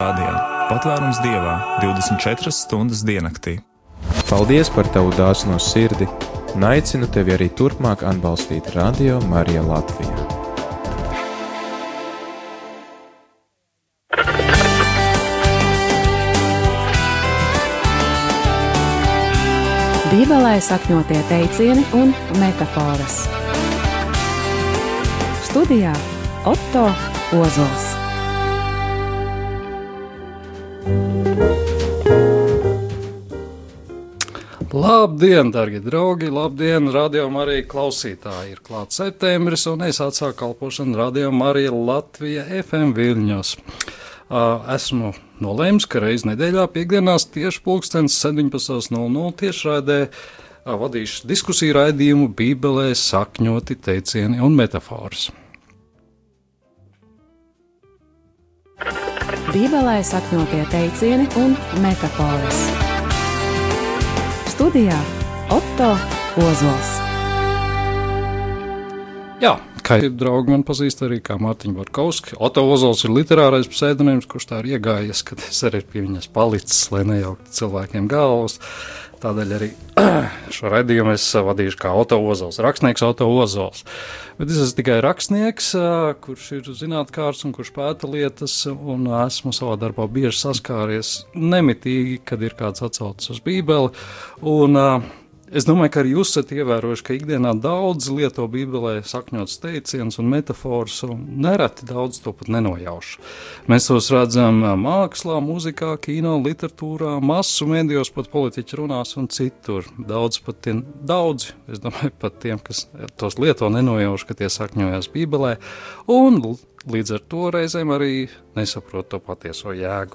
Radio patvērums dievā 24 stundas diennaktī. Paldies par tavu dāsno sirdi un aicinu tevi arī turpmāk atbalstīt Radio Mariju Latviju. Bībelē sakņotie teicieni un metafāras. Studijā Otto Ozols. Labdien, darbie draugi! Labdien, radio Marija klausītāji! Ir klāts septembris, un es atsāku kalpošanu radio Marija Latvija FM Viļņos. Esmu nolēmis, ka reiz nedēļā piekdienās tieši pulkstens 17.00 tiešraidē vadīšu diskusiju raidījumu Bībelē sakņoti teicieni un metafāras. Bībelē sakņotie teicieni un metafāras. Studijā Otto Ozols. Jā, kā jau draugi man pazīst, arī kā Mārtiņa Barkovska. Otto Ozols ir literārais pseidonīms, kurš tā ir iegājies, kad es arī pie viņas palicis, lai nejauktu cilvēkiem galvas. Tādēļ arī šo raidījumu es vadīšu kā Otto Ozols, rakstnieks Otto Ozols. Bet es esmu tikai rakstnieks, kurš ir zinātnēkārs un kurš pēta lietas, un esmu savā darbā bieži saskāries nemitīgi, kad ir kāds atsaucis uz Bībeli. Un, uh, Es domāju, ka arī jūs esat ievērojuši, ka ikdienā daudz lieto Bībelē sakņots teicienus un metafors, un nereti daudz to pat nenojauš. Mēs tos redzam mākslā, mūzikā, kino, literatūrā, masu mēdījos, pat politiķi runās un citur. Daudz pat tiem, daudzi, es domāju, pat tiem, kas tos lieto, nenojauš, ka tie sakņojas Bībelē, un līdz ar to reizēm arī nesaprot to patieso jēgu.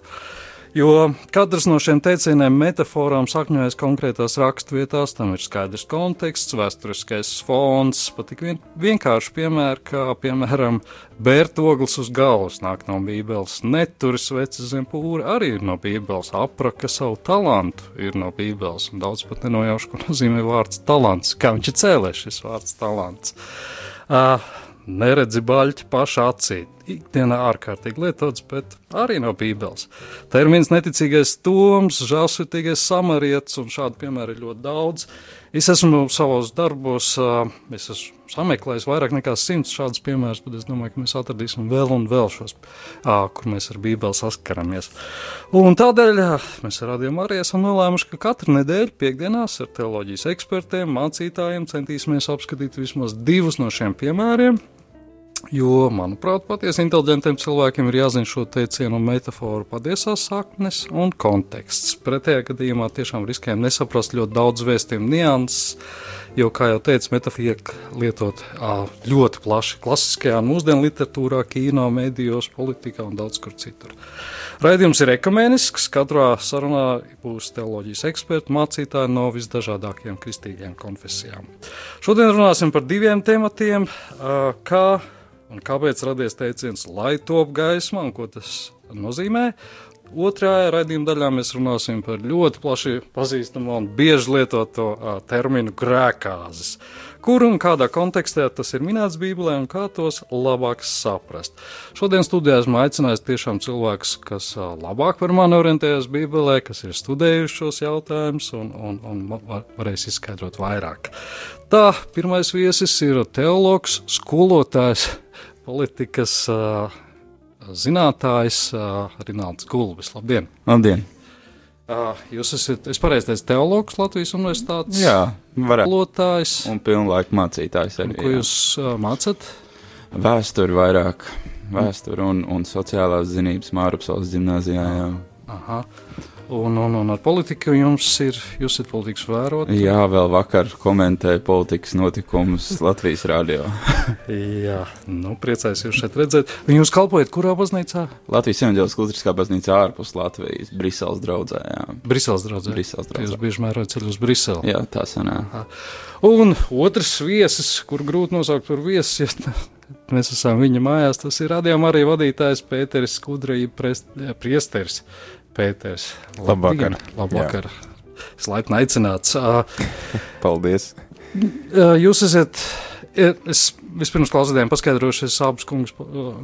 Jo katrs no šiem teicieniem, metaforām sakņojas konkrētās raksturvietās, tam ir skaidrs konteksts, vēsturiskais fons, pat tik vien, vienkārši piemēri, kā piemēram bērtoglis uz galvas nāk no Bībeles, neturis vecis zem pūra arī ir no Bībeles, apraka savu talantu ir no Bībeles, un daudz pat nenojaušu, ko nozīmē vārds talants, kā viņš ir cēlēs šis vārds talants. Uh, neredzi baļķi pašā acī. Ikdienā ārkārtīgi lietots, bet arī no Bībeles. Termins neticīgais toms, žēlsirdīgais samarietis, un šādu piemēru ir ļoti daudz. Es esmu savos darbos, es esmu sameklējis vairāk nekā simts šādus piemērus, bet es domāju, ka mēs atradīsim vēl un vēl šos, kur mēs ar Bībeli saskaramies. Un tādēļ mēs radījām arī esam nolēmuši, ka katru nedēļu piekdienās ar teoloģijas ekspertiem, mācītājiem centīsimies apskatīt vismaz divus no šiem piemēriem Jo, manuprāt, patiesi inteliģentiem cilvēkiem ir jāzina šo teicienu un metaforu patiesās saknes un konteksts. Pretējā gadījumā tiešām riskējam nesaprast ļoti daudz vēstījumu nianses, jo, kā jau teicu, metafora tiek lietot ļoti plaši klasiskajā un mūsdienu literatūrā, kino, medijos, politikā un daudz kur citur. Raidījums ir ekumēnisks, katrā sarunā būs teoloģijas eksperti, mācītāji no visdažādākajām kristīgajām konfesijām. Šodien runāsim par diviem tematiem, kā Un kāpēc radies teiciens, lai top gaisma un ko tas nozīmē? Otrajā raidījuma daļā mēs runāsim par ļoti plaši pazīstamu un bieži lietoto uh, terminu grēkāzes. Kur un kādā kontekstā tas ir minēts Bībelē un kā tos labāk saprast. Šodien studijā esmu aicinājis tiešām cilvēkus, kas labāk par mani orientējas Bībelē, kas ir studējuši šos jautājumus un, un, un varēs izskaidrot vairāk. Tā, pirmais viesis ir teologs, skolotājs politikas zinātājs Rināls Gulbis. Labdien! Labdien! Jūs esat, es pareizi teicu, teologs Latvijas universitātes jā. Skolotājs. Un pilnlaika mācītājs arī. Ko jā. jūs uh, mācat? Vēsturi vairāk, vēsturi un, un sociālās zinības Mārupsals ģimnāzijā. Jā. Aha. Un, un, un ar politiku jums ir, jūs esat politikas vērotājs? Jā, vēl vakar komentēju politikas notikumus Latvijas rādio. Jā, nu, priecājos jūs šeit redzēt. Jūs kalpojat kurā baznīcā? Latvijas evanģēliskā kultūriskā baznīcā ārpus Latvijas, Briseles draudzē. Jā. Briseles draudzē? Briseles draudzē. Jūs bieži mērojat ceļu uz Briseli? Jā, tā sanā. Un otrs viesis, kur grūti nosaukt par viesi, ja mēs esam viņa mājās, tas ir radījuma arī vadītājs Pēteris Skudrija priesteris. Pēters. Labvakar. Labvakar. Es laipni aicināts. Paldies. Jūs esat Es vispirms klausītājiem paskaidrošu, es abus kungus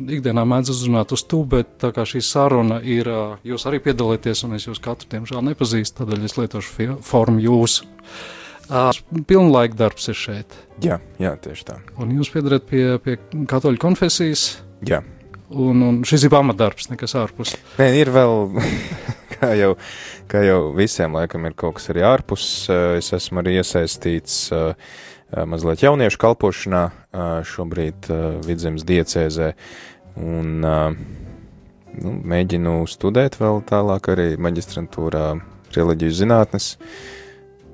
ikdienā mēdzu uzrunāt uz tu, bet tā kā šī saruna ir, jūs arī piedalieties, un es jūs katru, diemžēl, nepazīstu, tādēļ es lietošu formu jūsu. Uh, Pilnlaika darbs ir šeit, Jā, jā, tieši tā. un jūs piedarat pie, pie katoļu konfesijas, Jā. Un, un šis ir pamatdarbs, nekas ārpus. Nē, ir vēl, kā jau, kā jau visiem laikam ir kaut kas arī ārpus. eh, Es esmu arī iesaistīts eh, eh, mazliet jauniešu kalpošanā šobrīd Vidzemes diecēzē. Un nu, mēģinu studēt vēl tālāk arī maģistrantūrā reliģiju zinātnes.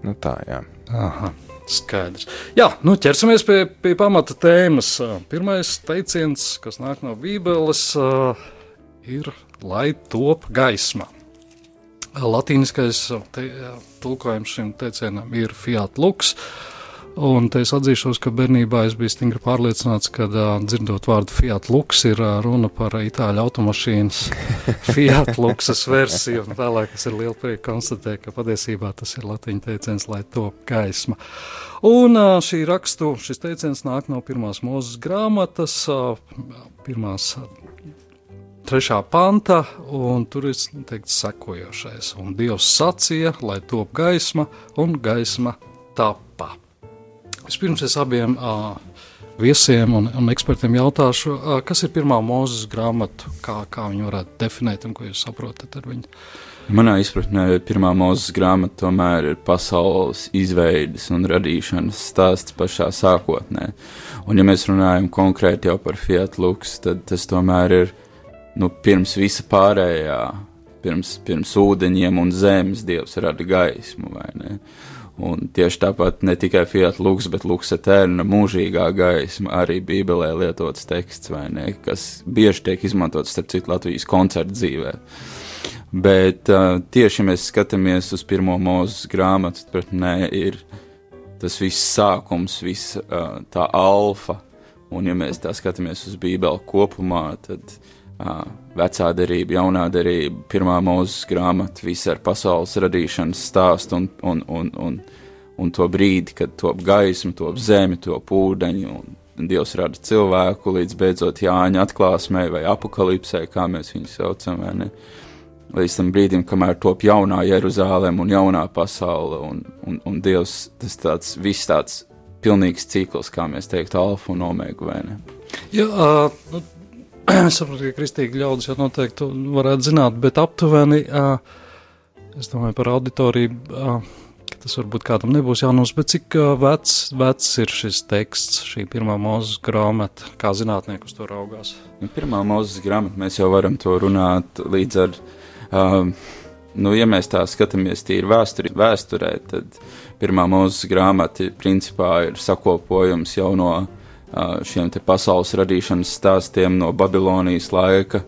Nu tā, jā. Aha, skaidrs. Jā, nu ķersimies pie, pie pamata tēmas. Pirmais teiciens, kas nāk no Bībeles, ir, lai top gaisma. Latīniskais tulkojums šim teicienam ir Fiat Lux. Un te es atzīšos, ka bērnībā es biju stingri pārliecināts, ka uh, dzirdot vārdu Fiat Lux ir uh, runa par itāļu automašīnas Fiat Luxas versiju. Un Vēlāk es ar lielu prieku konstatēju, ka patiesībā tas ir latīņu teiciens, lai top gaisma. Un uh, šī rakstu, šis teiciens nāk no pirmās mūzes grāmatas, uh, pirmās uh, trešā panta, un tur ir teikts sekojošais. Un Dievs sacīja, lai top gaisma, un gaisma tappa. Vispirms es abiem uh, viesiem un, un ekspertiem jautāšu, uh, kas ir pirmā mūzes grāmata, kā, kā viņi varētu definēt un ko jūs saprotat ar viņu. Manā izpratnē pirmā mūzes grāmata tomēr ir pasaules izveides un radīšanas stāsts pašā sākotnē. Un ja mēs runājam konkrēti par Fiat Lux, tad tas tomēr ir nu, pirms visa pārējā, pirms, pirms ūdeņiem un zemes dievs rada gaismu? Un tieši tāpat ne tikai Fiat Lux, bet Lux Eterna mūžīgā gaisma arī Bībelē lietots teksts, vai ne, kas bieži tiek izmantots, starp citu, Latvijas koncertu dzīvē. Bet uh, tieši, mēs skatāmies uz pirmo mūzes grāmatu, tad nē, ir tas viss sākums, viss uh, tā alfa, un ja mēs tā skatāmies uz Bībeli kopumā, tad uh, vecā derība, jaunā derība, pirmā mūzes grāmata, viss ar pasaules radīšanas stāstu un, un, un, un, un to brīdi, kad top gaisma, top zemi, top ūdeņi, un Dievs rada cilvēku līdz beidzot Jāņa atklāsmē vai apakalipsē, kā mēs viņu saucam? Līdz tam brīdim, kamēr top jaunā Jeruzālēm un jaunā pasaule, un, un, un Dievs, tas tāds, viss tāds pilnīgs cikls, kā mēs teiktu, alfa un omega? Jā, uh, nu, es saprotu, ka kristīgi ļaudis jau noteikti varētu zināt, bet aptuveni, es domāju par auditoriju, ka tas varbūt kādam nebūs jānos, bet cik vecs, vecs ir šis teksts, šī pirmā mūzes grāmata, kā zinātnieki uz to raugās? Nu, pirmā mūzes grāmata, mēs jau varam to runāt līdz ar, um, nu, ja mēs tā skatāmies tīri vēsturi, vēsturē, tad pirmā mūzes grāmata principā ir sakopojums jau no šiem pasaules radīšanas stāstiem no Babilonijas laika,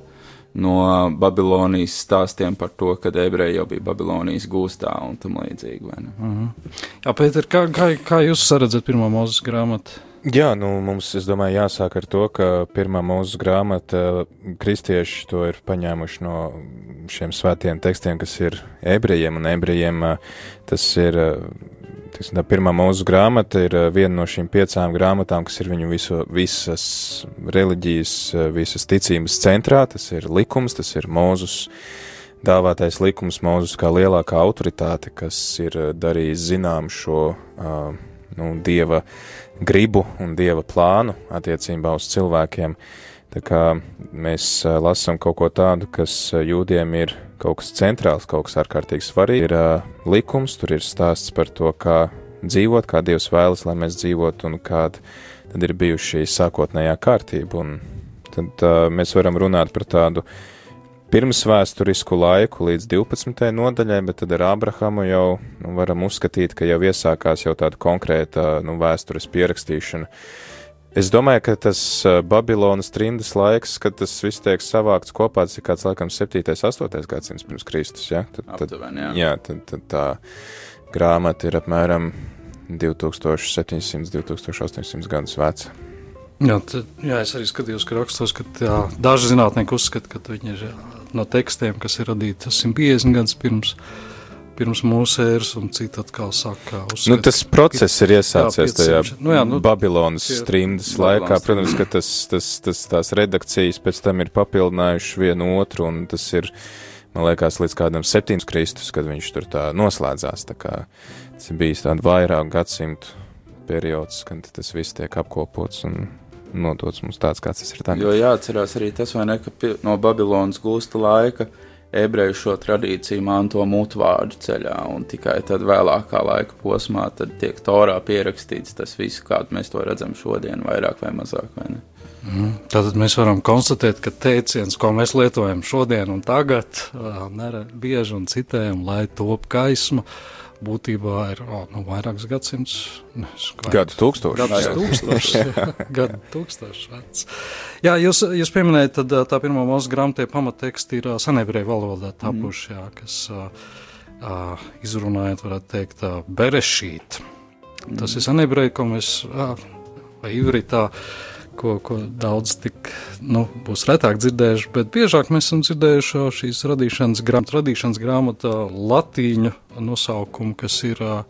no Babilonijas stāstiem par to, kad ebreji jau bija Babilonijas gūstā un tam līdzīgi, vai ne? Mhm. Jā, Pēter, kā, kā, kā jūs saredzat pirmā mūzes grāmatu? Jā, nu mums, es domāju, jāsāk ar to, ka pirmā mūsu grāmata kristieši to ir paņēmuši no šiem svētiem tekstiem, kas ir ebrejiem, un ebrejiem tas ir, tiksim, tā pirmā mūsu grāmata ir viena no šīm piecām grāmatām, kas ir viņu visu, visas reliģijas, visas ticības centrā, tas ir likums, tas ir mūzus dāvātais likums, mūzus kā lielākā autoritāte, kas ir darījis zinām šo uh, nu, dieva gribu un dieva plānu attiecībā uz cilvēkiem. Tā kā mēs lasām kaut ko tādu, kas jūdiem ir kaut kas centrāls, kaut kas ārkārtīgi svarīgs. Ir uh, likums, tur ir stāsts par to, kā dzīvot, kā Dievs vēlas, lai mēs dzīvotu, un kāda tad ir bijusi šī sākotnējā kārtība. Un tad uh, mēs varam runāt par tādu pirms vēsturisku laiku līdz 12. nodaļai, bet tad ar Ābrahamu jau nu, varam uzskatīt, ka jau iesākās jau tāda konkrēta nu, vēstures pierakstīšana. Es domāju, ka tas Babilonas trimdas laiks, kad tas viss tiek savākts kopā, tas ir kāds laikam 7. un 8. gadsimts pirms Kristus. Ja? Tad, tad, Aptuveni, jā. jā, tad, tad tā grāmata ir apmēram 2700, 2800 gadus veca. Jā, tad, jā, es arī skatījos, ka rakstos, ka jā, daži zinātnieki uzskata, ka viņi ir jā, no tekstiem, kas ir radīti 150 gadus pirms, pirms mūsu ēras, un citi atkal saka, uzskata, Nu, tas process ir iesācies Jā, tajā 500. Nu jā, nu, Babilonas Babilonas laikā. Protams, ka tas, tas, tas, tās redakcijas pēc tam ir papildinājuši vienu otru, un tas ir, man liekas, līdz kādam 7. kristus, kad viņš tur tā noslēdzās. Tā kā tas ir bijis tāds vairāk gadsimtu periods, kad tas viss tiek apkopots un nodots mums tāds, kāds tas ir tagad. Jo jāatcerās arī tas, vai ne, ka no Babilonas gūsta laika ebreju šo tradīciju manto mutvārdu ceļā, un tikai tad vēlākā laika posmā tiek torā pierakstīts tas viss, kādu mēs to redzam šodien, vairāk vai mazāk, vai ne? Tātad mēs varam konstatēt, ka teiciens, ko mēs lietojam šodien un tagad, nere, bieži un citējam, lai top gaisma, būtībā ir o, nu, es kā- Gadu tūkstoši. Tūkstošs, jā, gadu tūkstošs vecs. Jā, jūs, jūs pieminējat, tad tā pirmā mūsu grāmatā pamatteksti ir ā, senebreju valodā tapuši, jā, kas ā, ā, izrunājot, varētu teikt, ā, berešīt. Tas ir senebreju, ko mēs, ā, vai ivritā, ko, ko daudz tik, nu, būs retāk dzirdējuši, bet biežāk mēs esam dzirdējuši šīs radīšanas, grām, radīšanas grāmatā latīņu nosaukumu, kas ir ā,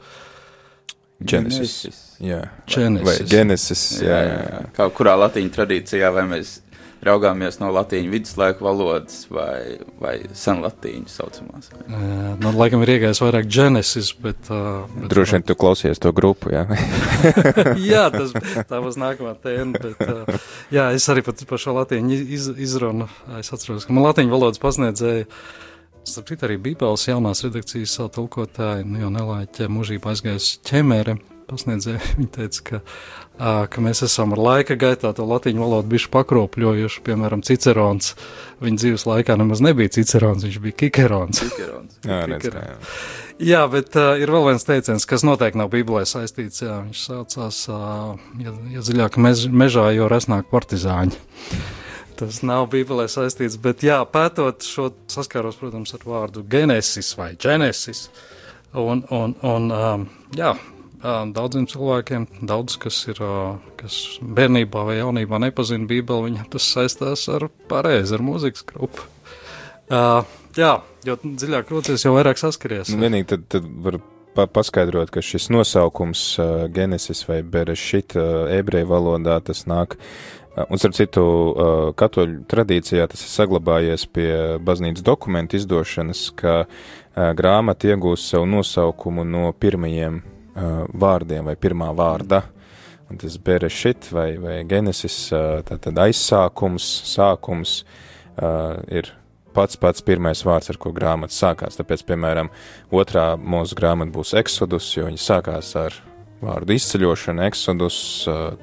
Genesis. Jā. Genesis. Vai Genesis. Jā, jā, jā. Kā kurā latīņu tradīcijā, vai mēs raugāmies no latīņu viduslaiku valodas vai, vai senlatīņu saucamās. Jā, Nu, laikam ir iegājis vairāk Genesis, bet. Uh, bet Droši vien tu klausies to grupu, jā. jā, tas tā būs nākamā tēma. Bet, uh, jā, es arī pat par šo latīņu iz, izrunu. Es atceros, ka man latīņu valodas pasniedzēja. Starp citu, arī Bībeles jaunās redakcijas savu tulkotāju, nu jau nelaiķē mūžībā aizgājis ķemēre. Pasniedzēja, viņa teica, ka, ka mēs esam ar laika gaitā to latīņu valodu bijuši pakropļojuši. Piemēram, Cicerons. Viņa dzīves laikā nemaz nebija Cicerons, viņš bija Kikerons. Cicerons. Jā, kā, jā. Bet uh, ir vēl viens teiciens, kas noteikti nav Bībelē saistīts. Jā, viņš saucās, uh, ja, ja dziļāk mež, mežā, jo resnāk partizāņi. Tas nav Bībelē saistīts, bet jā, pētot šo saskāros, protams, ar vārdu genesis vai genesis. Un, un, un um, jā, daudziem cilvēkiem, daudz, kas ir, kas bērnībā vai jaunībā nepazina Bībeli, viņam tas saistās ar pareizi, ar mūzikas grupu. Uh, jā, jo dziļāk rocies, jo vairāk saskaries. Nu, vienīgi tad, tad var pa paskaidrot, ka šis nosaukums uh, Genesis vai Berešit uh, ebreju valodā tas nāk. Un, starp citu, katoļu tradīcijā tas ir saglabājies pie baznīcas dokumentu izdošanas, ka grāmata iegūst savu nosaukumu no pirmajiem uh, vārdiem vai pirmā vārda. Un tas Berešit vai, vai Genesis, uh, tātad aizsākums, sākums uh, ir pats pats pirmais vārds, ar ko grāmata sākās. Tāpēc, piemēram, otrā mūsu grāmata būs Exodus, jo viņa sākās ar vārdu izceļošana, Exodus,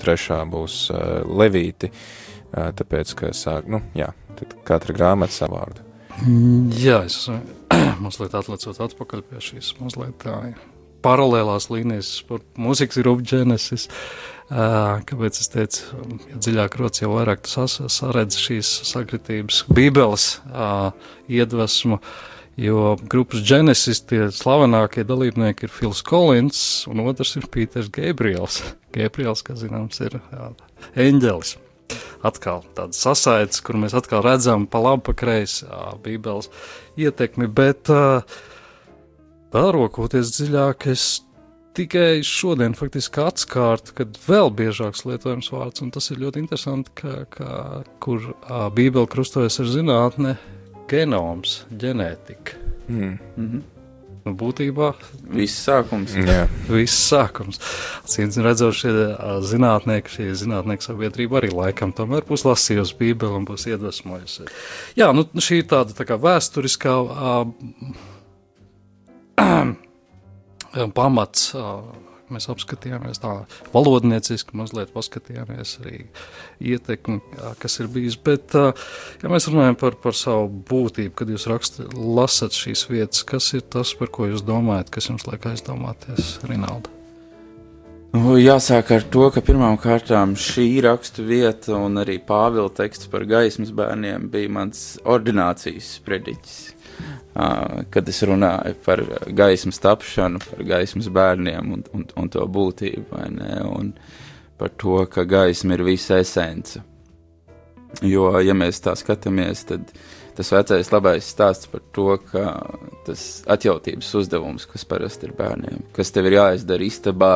trešā būs Levīti, tāpēc, ka sāk, nu, jā, tad katra grāmata savu vārdu. Jā, es mazliet atlicot atpakaļ pie šīs mazliet tā paralēlās līnijas mūzikas grupu Genesis. Uh, kāpēc es teicu, ja dziļāk rodas, jau vairāk tu sas- saredz šīs sakritības, bībeles uh, iedvesmu, jo grupas Genesis tie slavenākie dalībnieki ir Fils Kolins un otrs ir Pīters Gabriels. Gabriels, kā zināms, ir jā, eņģelis atkal tāds sasaites, kur mēs atkal redzam pa labi, pa kreisi Bībeles ietekmi, bet ā, pārokoties dziļāk, es tikai šodien faktiski atskārtu, kad vēl biežāks lietojams vārds, un tas ir ļoti interesanti, ka, ka, kur Bībele krustojas ar zinātne, genoms, ģenētika. Mm. Mhm. Nu, būtībā Viss sākums. Jā, viss sākums. Cīņas redzot, šie zinātnieki, šī zinātnieku sabiedrība arī laikam tomēr būs lasījusi Bībeli un būs iedvesmojusi. Jā, nu šī ir tāda tā kā vēsturiskā ā, pamats. Mēs apskatījāmies tā valodnieciski, mazliet paskatījāmies arī ietekmi, kas ir bijis. Bet, ja mēs runājam par, par savu būtību, kad jūs rakstāt, lasat šīs vietas, kas ir tas, par ko jūs domājat, kas jums liek aizdomāties, Rinalda? Nu, jāsāk ar to, ka pirmām kārtām šī rakstu vieta un arī Pāvila teksts par gaismas bērniem bija mans ordinācijas prediķis. Kad es runāju par gaismas tapšanu, par gaismas bērniem un, un, un to būtību, ne, un par to, ka gaisma ir visa esence. Jo, ja mēs tā skatāmies, tad tas vecais labais stāsts par to, ka tas atjautības uzdevums, kas parasti ir bērniem, kas tev ir jāizdara istabā,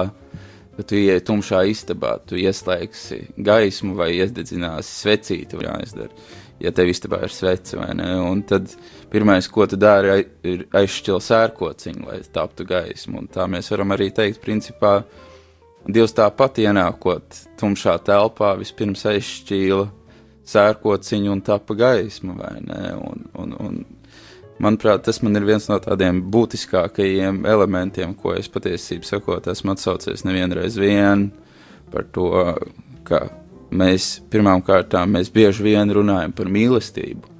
kad tu ieej tumšā istabā, tu ieslēgsi gaismu vai iededzināsi svecīti, vai jāizdara, ja tev istabā ir svece, vai ne, un tad pirmais, ko tu dari, ir aizšķil sērkociņu, lai taptu gaismu, un tā mēs varam arī teikt, principā, Dievs tāpat ienākot tumšā telpā, vispirms aizšķīla sērkociņu un tapa gaisma, vai ne? Un, un, un, manuprāt, tas man ir viens no tādiem būtiskākajiem elementiem, ko es patiesībā sakot, esmu atsaucies nevienreiz vien par to, ka mēs pirmām kārtām mēs bieži vien runājam par mīlestību.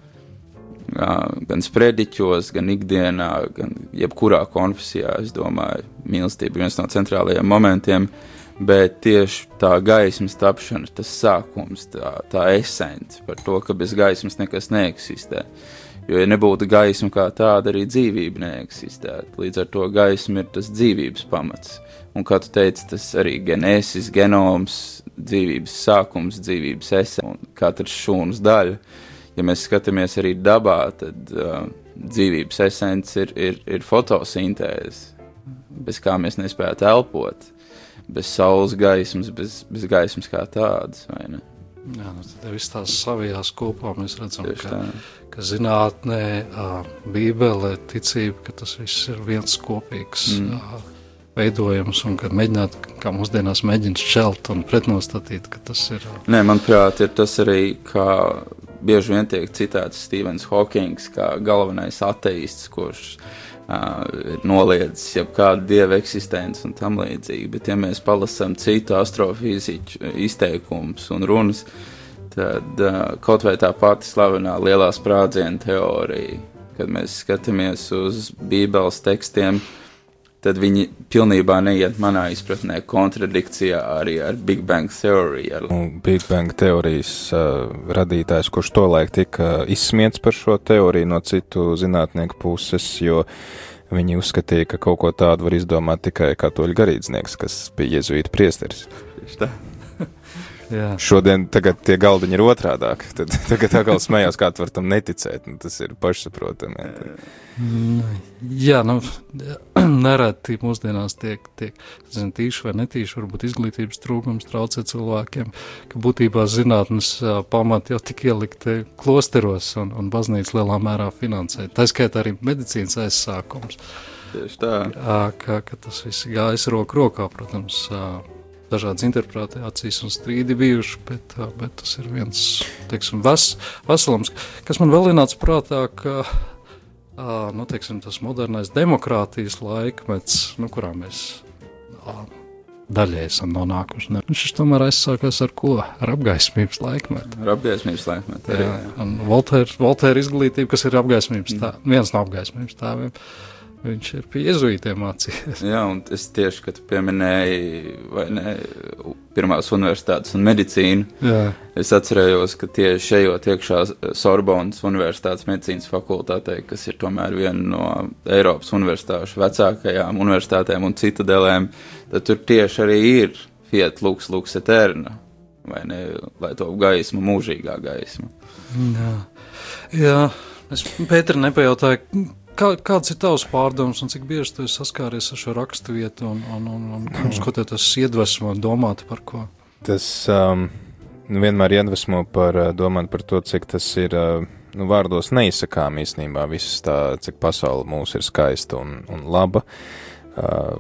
Gan sprediķos, gan ikdienā, gan jebkurā konfesijā, es domāju, mīlestība ir viens no centrālajiem momentiem, bet tieši tā gaismas tapšana, tas sākums, tā, tā esence par to, ka bez gaismas nekas neeksistē. Jo, ja nebūtu gaisma kā tāda, arī dzīvība neeksistētu. Līdz ar to gaisma ir tas dzīvības pamats. Un, kā tu teici, tas arī genēsis, genoms, dzīvības sākums, dzīvības esence un katrs šūnas daļa. Ja mēs skatāmies arī dabā, tad uh, dzīvības esence ir, ir, ir fotosintēze, bez kā mēs nespētu elpot bez saules gaismas, bez, bez gaismas kā tādas. Jā, nu, tad viss tās savijās kopā mēs redzam, ka, ka zinātnē, bībelē, ticība, ka tas viss ir viens kopīgs mm. Veidojums un ka mēģināt, kā mūsdienās mēģina šķelt un pretnostatīt, ka tas ir. Nē, manuprāt, ir tas arī, kā bieži vien tiek citāts Stevens Hawkings kā galvenais ateists, kurš ir noliedzis jebkādu dievu eksistenci un tam līdzīgi. Bet, ja mēs palasām citu astrofiziķu izteikumus un runas, tad kaut vai tā pati slavenā lielā sprādziena teorija, kad mēs skatāmies uz Bībeles tekstiem, tad viņi pilnībā neiet manā izpratnē kontradikcijā arī ar Big Bang teoriju. Big Bang teorijas uh, radītājs, kurš tolaik tika izsmiets par šo teoriju no citu zinātnieku puses, jo viņi uzskatīja, ka kaut ko tādu var izdomāt tikai katoļu garīdznieks, kas bija jezuīta priesteris. Tieši tā. Jā. Šodien tie galdiņi ir otrādāk. Tad, tagad atkal smējās, kā var tam neticēt. Nu, tas ir pašsaprotami. Mm, jā, nu, nereti mūsdienās tiek, tiek zin, tīši vai netīši, varbūt izglītības trūkums traucē cilvēkiem, ka būtībā zinātnes pamati jau tik ielikti klosteros un, un baznīca lielā mērā finansē. Tā skaitā arī medicīnas aizsākums. Tieši tā. Ka, ka tas viss gājas roku rokā, protams dažādas interpretācijas un strīdi bijuši, bet, bet tas ir viens teiksim, ves, veselums, kas man vēl ienāca prātā, ka nu, teiksim, tas modernais demokrātijas laikmets, nu, kurā mēs daļai esam nonākuši. Viņš tomēr aizsākās ar ko? Ar apgaismības laikmetu. Ar apgaismības laikmetu. Jā, jā. un Voltēra Voltēr izglītība, kas ir apgaismības tā, viens no apgaismības tāviem. Tā Viņš ir pie jēzuītiem mācījies. Jā, un es tieši, kad pieminēju, vai ne, pirmās universitātes un medicīnu, Jā. es atcerējos, ka tieši šajot iekšā Sorbonas Universitātes medicīnas fakultātei, kas ir tomēr viena no Eiropas universitāšu vecākajām universitātēm un citadelēm, tad tur tieši arī ir Fiat Lux Lux Eterna, vai ne, lai to gaismu, mūžīgā gaisma. Jā, Jā. es Pēteri nepajautāju, Kā, kāds ir tavs pārdoms un cik bieži tu saskāries ar šo raksturvietu un, un, un, un, un ko te tas iedvesmo domāt par ko? Tas um, vienmēr iedvesmo par uh, domāt par to, cik tas ir uh, nu, vārdos neizsakām īstenībā viss tā, cik pasaule mūs ir skaista un, un laba. Uh,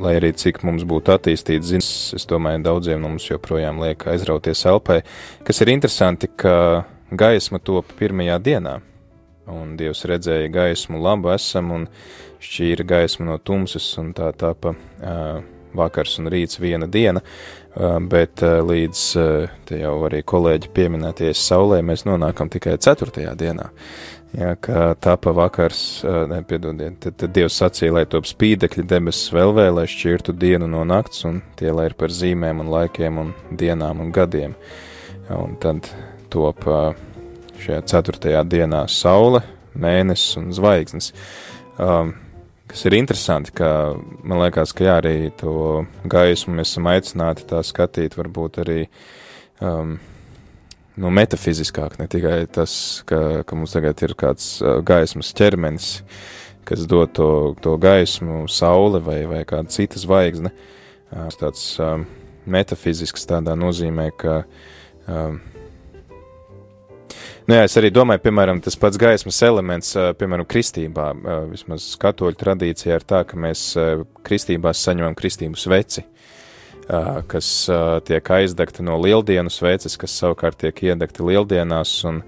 lai arī cik mums būtu attīstīts zināms, es domāju, daudziem mums joprojām liek aizrauties elpai, kas ir interesanti, ka gaisma top pirmajā dienā un Dievs redzēja gaismu labu esam un šķīra gaismu no tumsas, un tā tāpa uh, vakars un rīts viena diena, uh, bet uh, līdz uh, te jau arī kolēģi pieminēties saulē, mēs nonākam tikai ceturtajā dienā. Jā, kā tāpa vakars, nepiedodiet, tad, tad Dievs sacīja, lai top spīdekļi debesis vēl vēl, lai šķirtu dienu no nakts, un tie lai ir par zīmēm un laikiem un dienām un gadiem. Un tad top uh, šajā ceturtajā dienā saule, mēnesis un zvaigznes. Um, kas ir interesanti, ka man liekas, ka jā, arī to gaismu mēs esam aicināti tā skatīt, varbūt arī um, nu, metafiziskāk, ne tikai tas, ka, ka mums tagad ir kāds uh, gaismas ķermenis, kas dod to, to gaismu, saule vai, vai kāda cita zvaigzne. Uh, tāds uh, metafizisks tādā nozīmē, ka uh, Nu, jā, es arī domāju, piemēram, tas pats gaismas elements, piemēram, kristībā, vismaz katoļu tradīcijā ir tā, ka mēs kristībās saņemam kristību sveci, kas tiek aizdegta no lieldienu sveces, kas savukārt tiek iedegta lieldienās, un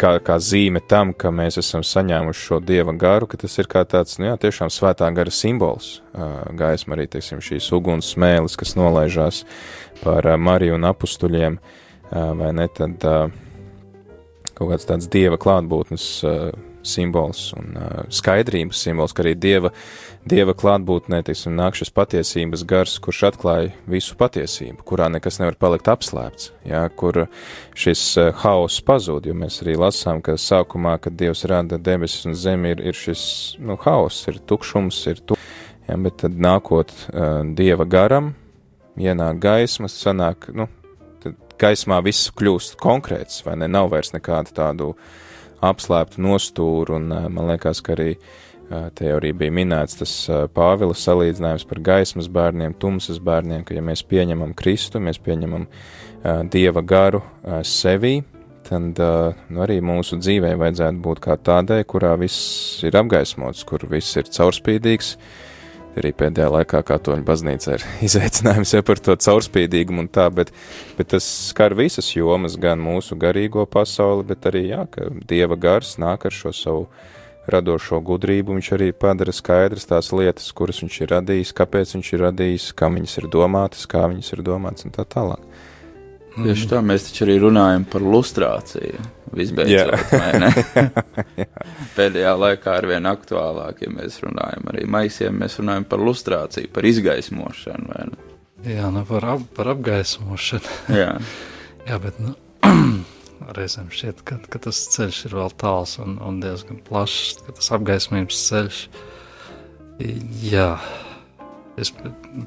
kā, kā zīme tam, ka mēs esam saņēmuši šo dieva garu, ka tas ir kā tāds, nu jā, tiešām svētā gara simbols. Gaisma arī, teiksim, šīs uguns smēlis, kas nolaižās par Mariju un apustuļiem. Uh, vai ne, tad kaut kāds tāds dieva klātbūtnes simbols un skaidrības simbols, ka arī dieva, dieva klātbūtnē, teiksim, nāk šis patiesības gars, kurš atklāja visu patiesību, kurā nekas nevar palikt apslēpts, jā, kur šis haoss pazūd, jo mēs arī lasām, ka sākumā, kad Dievs rada debesis un zemi, ir, ir šis, nu, haoss, ir tukšums, ir tu, jā, bet tad nākot uh, Dieva garam, ienāk gaismas, sanāk, nu, gaismā viss kļūst konkrēts, vai ne? Nav vairs nekādu tādu apslēptu nostūru, un man liekas, ka arī te arī bija minēts tas Pāvila salīdzinājums par gaismas bērniem, tumsas bērniem, ka ja mēs pieņemam Kristu, mēs pieņemam Dieva garu sevī, tad nu, arī mūsu dzīvē vajadzētu būt kā tādai, kurā viss ir apgaismots, kur viss ir caurspīdīgs, arī pēdējā laikā katoļu baznīca ir izaicinājums jau par to caurspīdīgumu un tā, bet, bet tas skar visas jomas, gan mūsu garīgo pasauli, bet arī, jā, ka Dieva gars nāk ar šo savu radošo gudrību, viņš arī padara skaidrs tās lietas, kuras viņš ir radījis, kāpēc viņš ir radījis, kam viņas ir domātas, kā viņas ir domātas un tā tālāk. Tieši tā, mēs taču arī runājam par lustrāciju. Visbeidzot, pēdējā laikā ar vien aktuālāk, ja mēs runājam arī maisiem, mēs runājam par lustrāciju, par izgaismošanu. Jā, nu par, ap, par apgaismošanu. Jā, Jā bet nu, reizēm šķiet, ka, ka tas ceļš ir vēl tāls un, un diezgan plašs, ka tas apgaismības ceļš. Jā. Es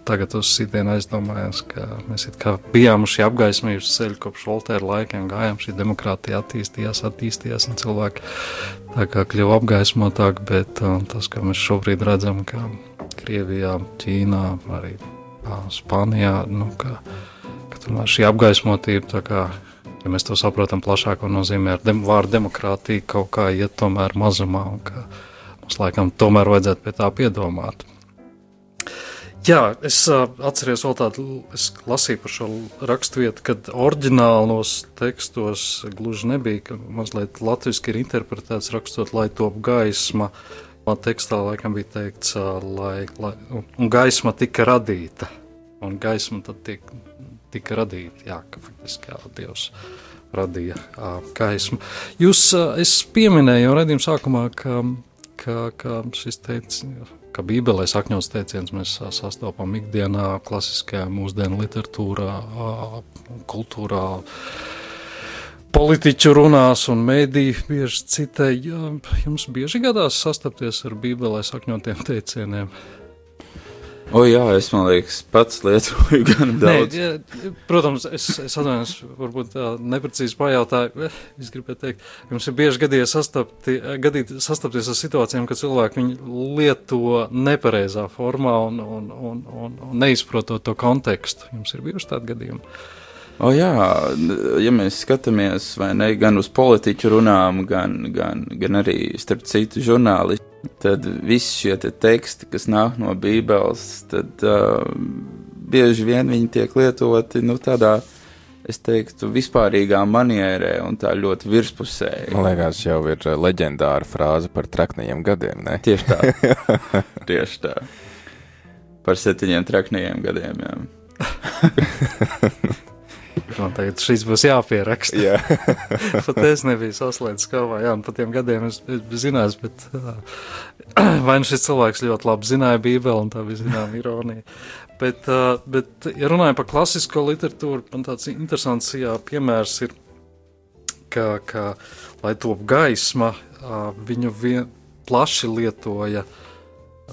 tagad uz sitienu aizdomājos, ka mēs bijām uz šī apgaismības ceļa kopš Voltēra laikiem, gājām šī demokrātija attīstījās, attīstījās, un cilvēki tā kā kļuva apgaismotāki, bet um, tas, ko mēs šobrīd redzam, ka Krievijā, Ķīnā, arī Spānijā, nu, ka, ka tomēr šī apgaismotība, tā kā, ja mēs to saprotam plašāko nozīmē, ar dem, vārdu demokrātija kaut kā iet tomēr mazumā, un ka mums laikam tomēr vajadzētu pie tā piedomāt. Jā, es uh, atceros vēl tādu, es lasīju par šo raksturvietu, kad oriģinālos tekstos gluži nebija, ka mazliet latviski ir interpretēts rakstot, lai top gaisma. Man tekstā laikam bija teikts, uh, lai, lai, un gaisma tika radīta, un gaisma tad tiek, tika radīta, jā, ka faktiski jā, Dievs radīja uh, gaismu. Jūs, uh, es pieminēju jau redzījuma sākumā, ka, ka, ka šis teicis, ka Bībelē sakņos teiciens mēs sastopam ikdienā, klasiskajā mūsdienu literatūrā, kultūrā, politiķu runās un mēdī bieži citē. Jums bieži gadās sastapties ar Bībelē sakņotiem teicieniem? O, jā, es domāju, pats lietoju gan daudz. Nē, jā, protams, es, es atvainojos, varbūt tā neprecīzi pajautāju. Es gribēju teikt, jums ir bieži gadījies sastapti, gadīt, sastapties ar situācijām, ka cilvēki lieto nepareizā formā un, un, un, un, un neizprotot to kontekstu. Jums ir bijuši tādi gadījumi. O jā, ja mēs skatāmies ne, gan uz politiķu runām, gan, gan, gan arī starp citu žurnālistu tad visi šie te teksti, kas nāk no Bībeles, tad uh, bieži vien viņi tiek lietoti nu, tādā, es teiktu, vispārīgā manierē un tā ļoti virspusēji. Man liekas, jau ir leģendāra frāze par traknajiem gadiem, ne? Tieši tā. Tieši tā. Par septiņiem traknajiem gadiem, jā. Man tagad šis būs jāpieraksta. Jā. pat es nebiju saslēdzis galvā, jā, pat tiem gadiem es, es zinājis, bet uh, vai nu šis cilvēks ļoti labi zināja Bībeli, un tā bija zinām ironija. Bet, uh, bet, ja runājam par klasisko literatūru, man tāds interesants jā, piemērs ir, ka, ka lai top gaisma, uh, viņu vien, plaši lietoja,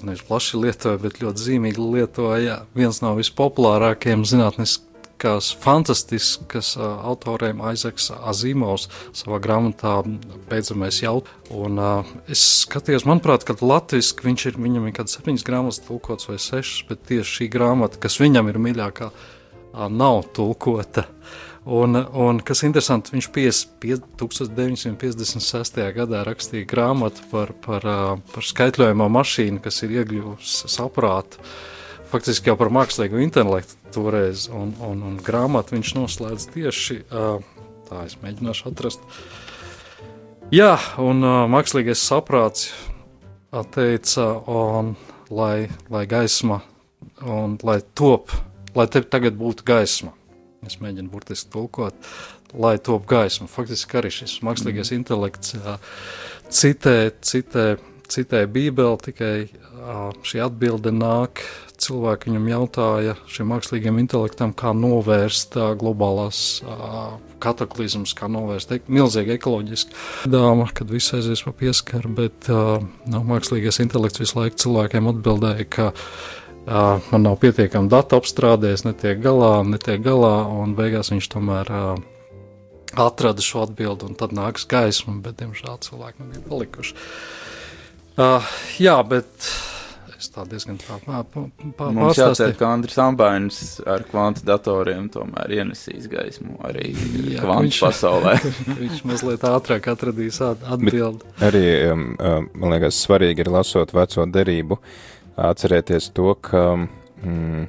nevis plaši lietoja, bet ļoti zīmīgi lietoja viens no vispopulārākajiem zinātniskiem fantastiskās, fantastiskas uh, autoriem Aizeks Azīmovs savā grāmatā Beidzamais jautājums. Un uh, es skatījos, manuprāt, ka latviski viņš ir, viņam ir kāds septiņas grāmatas tulkots vai sešas, bet tieši šī grāmata, kas viņam ir mīļākā, uh, nav tulkota. Un, un kas interesanti, viņš 50, 1956. gadā rakstīja grāmatu par, par, par skaitļojamo mašīnu, kas ir iegļuvusi saprātu. Faktiski jau par mākslīgu intelektu toreiz, un, un, un grāmatu viņš noslēdz tieši tā, es mēģināšu atrast. Jā, un mākslīgais saprāts teica, un, lai, lai gaisma, un lai top, lai te tagad būtu gaisma Es mēģinu burtiski tulkot, lai top gaisma. Faktiski arī šis mākslīgais mm. intelekts citē, citē, citē Bībeli, tikai šī atbilde nāk. Cilvēki viņam jautāja šiem mākslīgiem intelektam, kā novērst globālās kataklizmas, kā novērst ek milzīgi ekoloģiski dāma, kad viss aizies pa pieskaru, bet uh, no, mākslīgais intelekts visu laiku cilvēkiem atbildēja, ka uh, Uh, man nav pietiekami datu apstrādēs, netiek galā, netiek galā, un beigās viņš tomēr uh, atrada šo atbildi, un tad nāks gaisma, bet, diemžēl, cilvēki nebija palikuši. Uh, jā, bet es tā diezgan tā pārstāstīju. Mums jācer, ka Andris Ambainis ar kvantu datoriem tomēr ienesīs gaismu arī jā, kvantu viņš, pasaulē. viņš mazliet ātrāk atradīs atbildi. Bet arī, um, man liekas, svarīgi ir lasot veco derību. Atcerēties to, ka mm,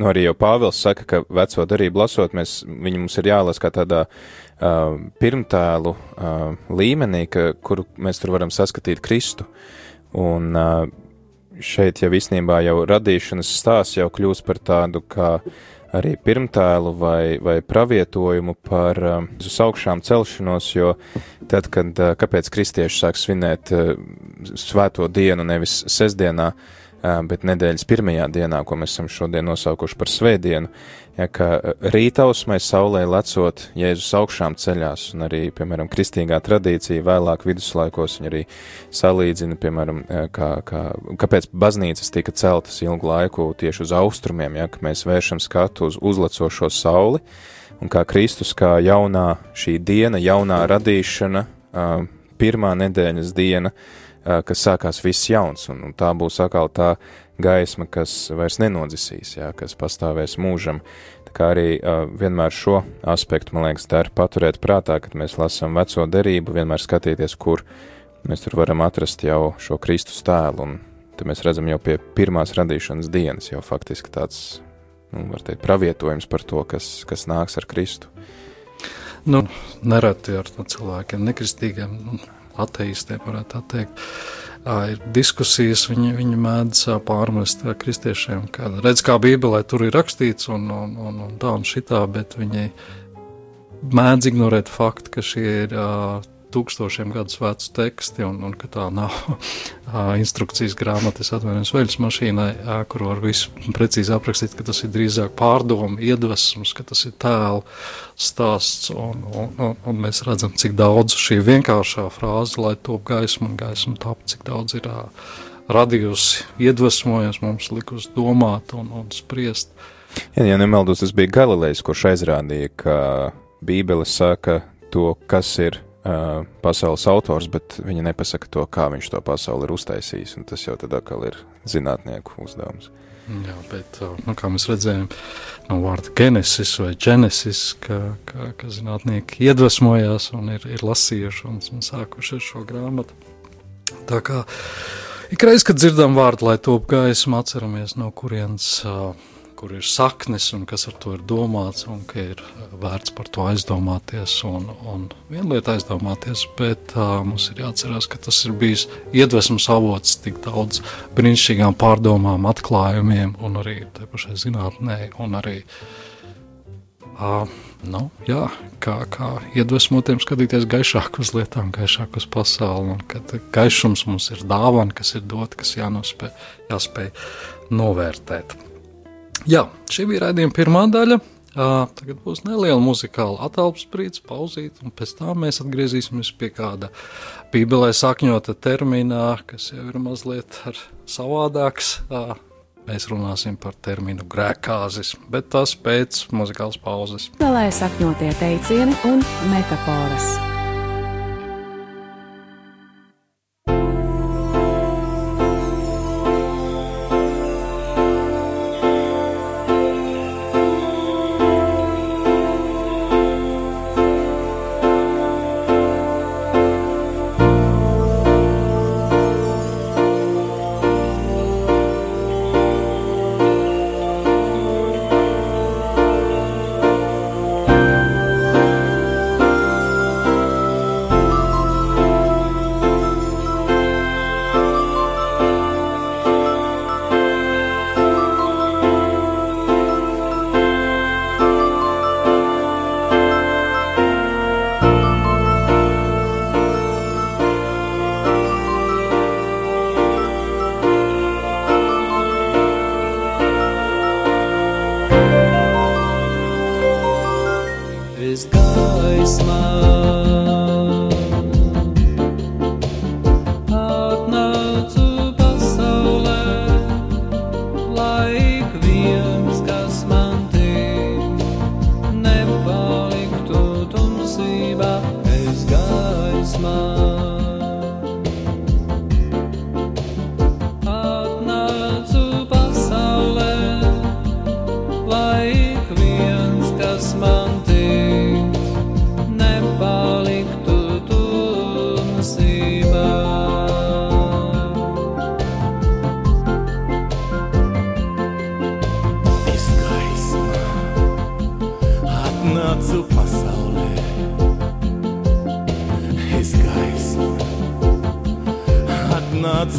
nu, arī jau Pāvils saka, ka veco darību lasot, mēs, viņu mums ir jālasa kā tādā uh, pirmtēlu uh, līmenī, ka, kuru mēs tur varam saskatīt Kristu. Un uh, šeit jau īstenībā jau radīšanas stāsts jau kļūst par tādu kā arī pirmtēlu vai, vai pravietojumu par uh, uz augšām celšanos, jo tad, kad uh, kāpēc kristieši sāk svinēt uh, svēto dienu nevis sestdienā, uh, bet nedēļas pirmajā dienā, ko mēs esam šodien nosaukuši par svētdienu, ja, ka rītausmai saulē lecot Jēzus augšām ceļās, un arī, piemēram, kristīgā tradīcija vēlāk viduslaikos viņa arī salīdzina, piemēram, kā, kā, kāpēc baznīcas tika celtas ilgu laiku tieši uz austrumiem, ja, ka mēs vēršam skatu uz uzlecošo sauli, un kā Kristus, kā jaunā šī diena, jaunā radīšana, pirmā nedēļas diena, kas sākās viss jauns, un, un tā būs atkal tā gaisma, kas vairs nenodzisīs, jā, kas pastāvēs mūžam. Tā kā arī uh, vienmēr šo aspektu, man liekas, der paturēt prātā, kad mēs lasām veco derību, vienmēr skatīties, kur mēs tur varam atrast jau šo Kristus tēlu, un te mēs redzam jau pie pirmās radīšanas dienas, jau faktiski tāds, nu, var teikt, pravietojums par to, kas, kas nāks ar Kristu. Nu, nereti ar cilvēkiem, nekristīgiem, nu, ateistiem varētu teikt. Ir diskusijas, viņi, viņi mēdz pārmest kristiešiem, ka redz, kā Bībelē tur ir rakstīts un, un, un, un tā un šitā, bet viņi mēdz ignorēt faktu, ka šie ir tūkstošiem gadus vecu teksti, un, un ka tā nav instrukcijas grāmatas atvainojas veļas mašīnai, kur var visu precīzi aprakstīt, ka tas ir drīzāk pārdomu, iedvesmas, ka tas ir tēlu stāsts, un, un, un, un mēs redzam, cik daudz šī vienkāršā frāze, lai top gaismu un gaismu tap, cik daudz ir radījusi, iedvesmojas mums likus domāt un, un spriest. Ja, ja nemaldos, tas bija Galilejs, kurš aizrādīja, ka Bībele saka to, kas ir uh, pasaules autors, bet viņa nepasaka to, kā viņš to pasauli ir uztaisījis. Tas jau tad atkal ir zinātnieku uzdevums. Jā, bet, nu, kā mēs redzējām, no vārda genesis vai genesis, ka, ka, ka zinātnieki iedvesmojās un ir, ir lasījuši un, un sākuši ar šo grāmatu. Tā kā ikreiz, kad dzirdam vārdu, lai top gaismu, atceramies, no kurienes uh, kur ir saknes un kas ar to ir domāts, un ka ir vērts par to aizdomāties. Un, un viena lieta aizdomāties, bet uh, mums ir jāatcerās, ka tas ir bijis iedvesmas avots tik daudz brīnišķīgām pārdomām, atklājumiem un arī tai pašai zinātnē, un arī uh, nu, jā, kā, kā iedvesmotiem skatīties gaišāk uz lietām, gaišāk uz pasauli, un ka gaišums mums ir dāvana, kas ir dot, kas jānospēj, jāspēj novērtēt. Jā, šī bija raidījuma pirmā daļa. Tagad būs neliela muzikāla atelpas brīdis, pauzīt, un pēc tam mēs atgriezīsimies pie kāda bībelē sakņota termina, kas jau ir mazliet savādāks. Mēs runāsim par terminu grēkāzis, bet tas pēc muzikālas pauzes. Bībelē sakņotie teicieni un metaforas.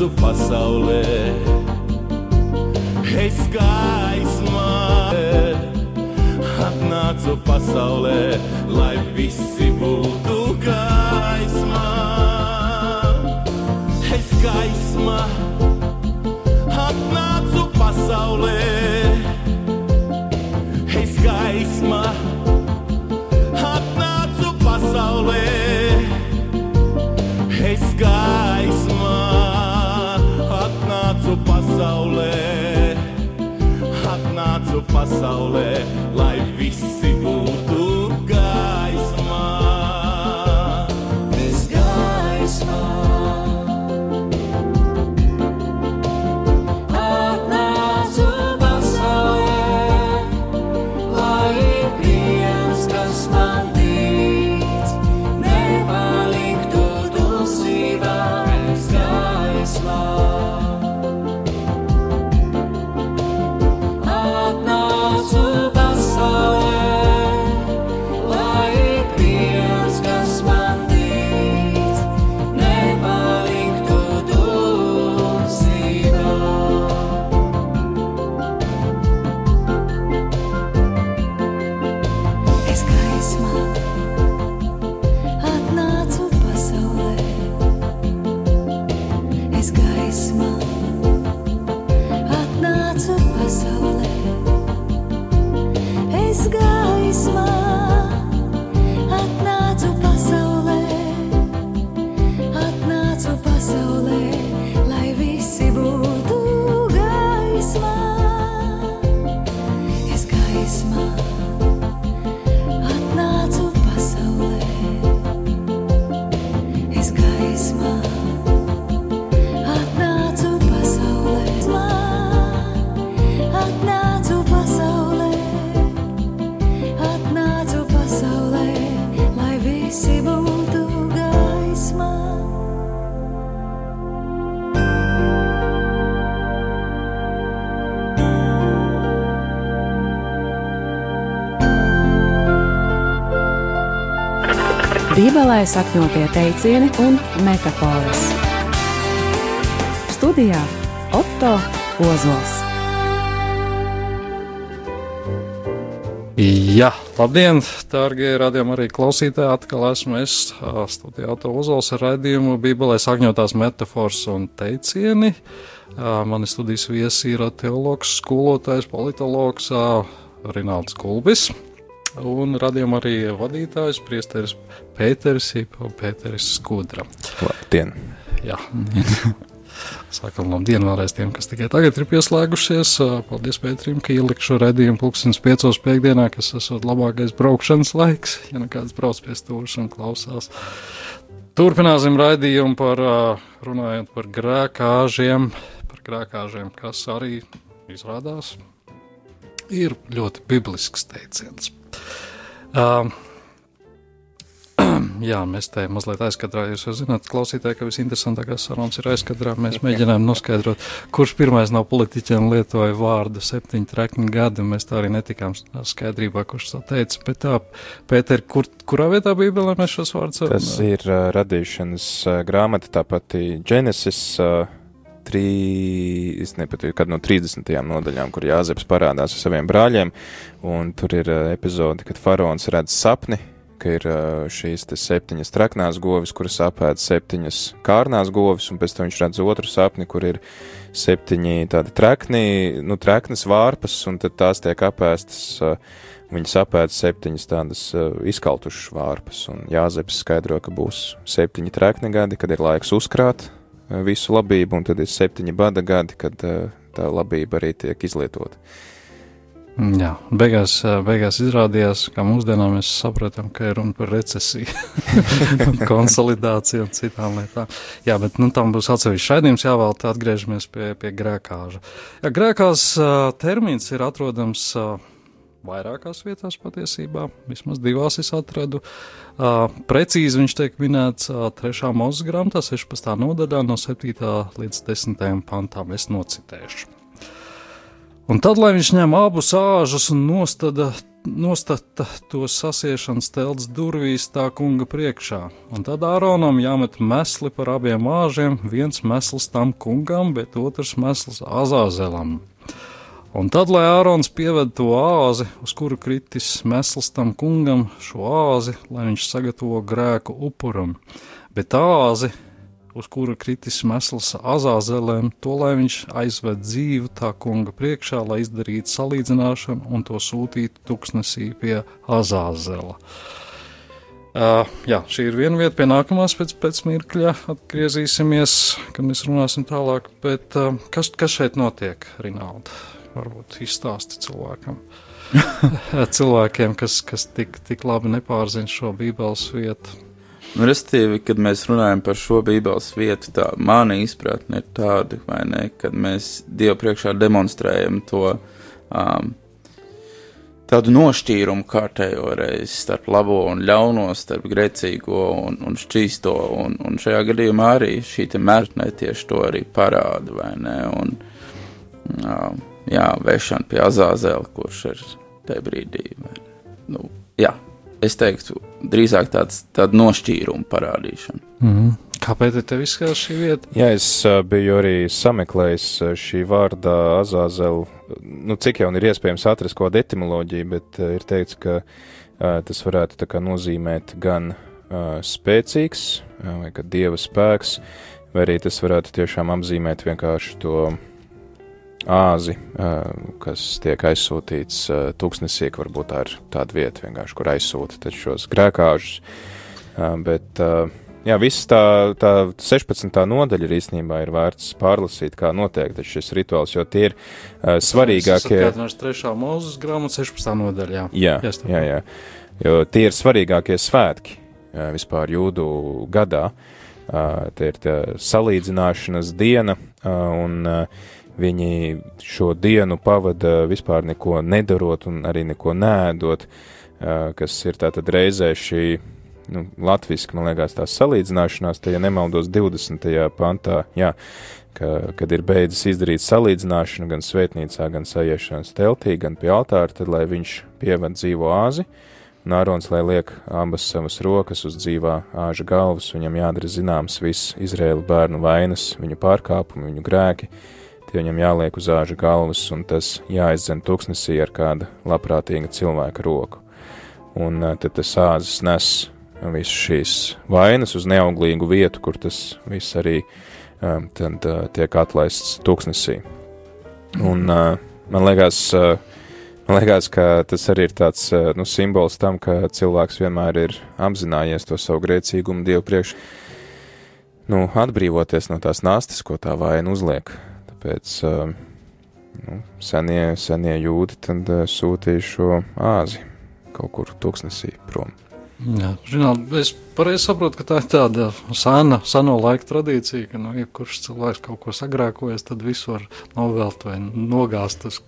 visu pasaulē. Es gaismā atnācu pasaulē, lai visi būtu gaismā. Es gaismā atnācu pasaulē, es gaismā atnācu pasaulē. Es gaismā pasaulē, atnācu pasaulē, lai viss. Bībelē sakņotie teicieni un metafāras. Studijā Otto Ozols. Jā, labdien, dārgie radījumi arī klausītāji. Atkal esmu es, studijā Otto Ozols, raidījumu Bībelē sakņotās metafāras un teicieni. Mani studijas viesi ir teologs, skolotājs, politologs Rināls Kulbis un radījuma arī vadītājs, priesteris Pēteris, Pēteris Skudra. Labdien! Jā. Sākam labdien vēlreiz tiem, kas tikai tagad ir pieslēgušies. Paldies Pēterim, ka ielikšu redzējumu pulkstens piecos piekdienā, kas esot labākais braukšanas laiks, ja nu kāds brauc pie stūrus un klausās. Turpināsim raidījumu par runājot par grēkāžiem, par grēkāžiem, kas arī izrādās ir ļoti biblisks teiciens. Um, jā, mēs te mazliet aizkadrā. Jūs jau zināt, klausītāji, ka visinteresantākās sarunas ir aizkadrā. Mēs mēģinām noskaidrot, kurš pirmais no politiķiem lietoja vārdu septiņu trekņu gadu. Mēs tā arī netikām skaidrībā, kurš to teica. Bet tā, Pēter, kur, kurā vietā Bībelē mēs šos vārdus Tas ir uh, radīšanas uh, grāmata, tā pati Genesis. Uh, Trī, es nepatiku, kad no 30. nodaļām, kur Jāzeps parādās ar saviem brāļiem, un tur ir uh, epizode, kad faraons redz sapni, ka ir uh, šīs septiņas traknās govis, kuras apēd septiņas kārnās govis, un pēc tam viņš redz otru sapni, kur ir septiņi tādi trakni, nu, traknas vārpas, un tad tās tiek apēstas, uh, viņas apēd septiņas tādas izkaltušas vārpas, un Jāzeps skaidro, ka būs septiņi trakni gadi, kad ir laiks uzkrāt visu labību, un tad ir septiņi bada gadi, kad uh, tā labība arī tiek izlietota. Jā, beigās, beigās izrādījās, ka mūsdienā mēs saprotam, ka ir runa par recesiju, konsolidāciju un citām lietām. Jā, bet nu, tam būs atsevišķs raidījums jāvēl, tad atgriežamies pie, pie grēkāža. Jā, grēkās termins ir atrodams vairākās vietās patiesībā, vismaz divās es atradu. Uh, precīzi viņš tiek minēts uh, 3. mūzes grāmatā, 16. nodaļā, no 7. līdz 10. pantām. Es nocitēšu. Un tad, lai viņš ņem abus āžus un nostada, nostata tos sasiešanas telts durvīs tā kunga priekšā, un tad Āronam jāmet mesli par abiem āžiem, viens mesls tam kungam, bet otrs mesls Azāzelam. Un tad, lai Ārons pieved to āzi, uz kuru kritis mesls tam kungam, šo āzi, lai viņš sagatavo grēku upuram, bet āzi, uz kura kritis mesls azāzelēm, to lai viņš aizved dzīvu tā kunga priekšā, lai izdarītu salīdzināšanu un to sūtītu tuksnesī pie azāzela. Uh, jā, šī ir viena vieta, pie nākamās pēc, pēc mirkļa atgriezīsimies, kad mēs runāsim tālāk. Bet uh, kas, kas šeit notiek, Rinalda? Varbūt izstāsti cilvēkam. Cilvēkiem, kas, kas tik, tik labi nepārzina šo bībeles vietu. Nu, Restīvi, kad mēs runājam par šo bībeles vietu, tā mana izpratne ir tāda, vai ne, kad mēs Dievu priekšā demonstrējam to um, tādu nošķīrumu kārtējo reizi starp labo un ļauno, starp grēcīgo un, un šķīsto, un, un šajā gadījumā arī šī mērķne tieši to arī parāda, vai ne, un um, jā, vēršana pie azāzēla, kurš ir tajā brīdī, nu, jā es teiktu, drīzāk tāds, tāda nošķīruma parādīšana. Mm -hmm. Kāpēc tev izskatās šī vieta? Jā, es biju arī sameklējis šī vārda azāzelu, nu, cik jau ir iespējams atrast kaut kādu etimoloģiju, bet ir teikts, ka tas varētu tā kā nozīmēt gan spēcīgs, vai ka dieva spēks, vai arī tas varētu tiešām apzīmēt vienkārši to āzi, kas tiek aizsūtīts tūkstnesī, ka varbūt tā ir tāda vieta vienkārši, kur aizsūta šos grēkāžus. Bet, jā, viss tā, tā 16. nodaļa ir īstenībā ir vērts pārlasīt, kā notiek šis rituāls, jo tie ir svarīgākie. Tā ir trešā mūzes grāmata, 16. nodaļā. Jā, jā, jā, jo tie ir svarīgākie svētki vispār jūdu gadā. Tie ir tā salīdzināšanas diena un uh, Viņi šo dienu pavada vispār neko nedarot un arī neko nēdot, kas ir tātad reizē šī, nu, latviski, man liekas, tās salīdzināšanās, te, ja nemaldos 20. pantā, jā, ka, kad ir beidzis izdarīt salīdzināšanu gan svētnīcā, gan sajiešanas teltī, gan pie altāra, tad, lai viņš pieved dzīvo āzi, un Ārons, lai liek abas savas rokas uz dzīvā āža galvas, viņam jādara zināms viss Izraēla bērnu vainas, viņu pārkāpumi, viņu grēki, tie viņam jāliek uz āža galvas, un tas jāizdzen tuksnesī ar kāda labprātīga cilvēka roku. Un tad tas āzis nes visu šīs vainas uz neauglīgu vietu, kur tas viss arī um, tad, uh, tiek atlaists tuksnesī. Un man liekas, man liekas, ka tas arī ir tāds nu, simbols tam, ka cilvēks vienmēr ir apzinājies to savu grēcīgumu Dievu priekšu nu, atbrīvoties no tās nastas, ko tā vaina uzliek. Tāpēc uh, nu, senie, senie jūdi tad uh, sūtīja šo āzi kaut kur tūkstnesī prom. Jā, žināt, es pareizi saprotu, ka tā ir tāda sena, seno laika tradīcija, ka nu, jebkurš cilvēks kaut ko sagrēkojas, tad visu var novelt vai nogāzt uz,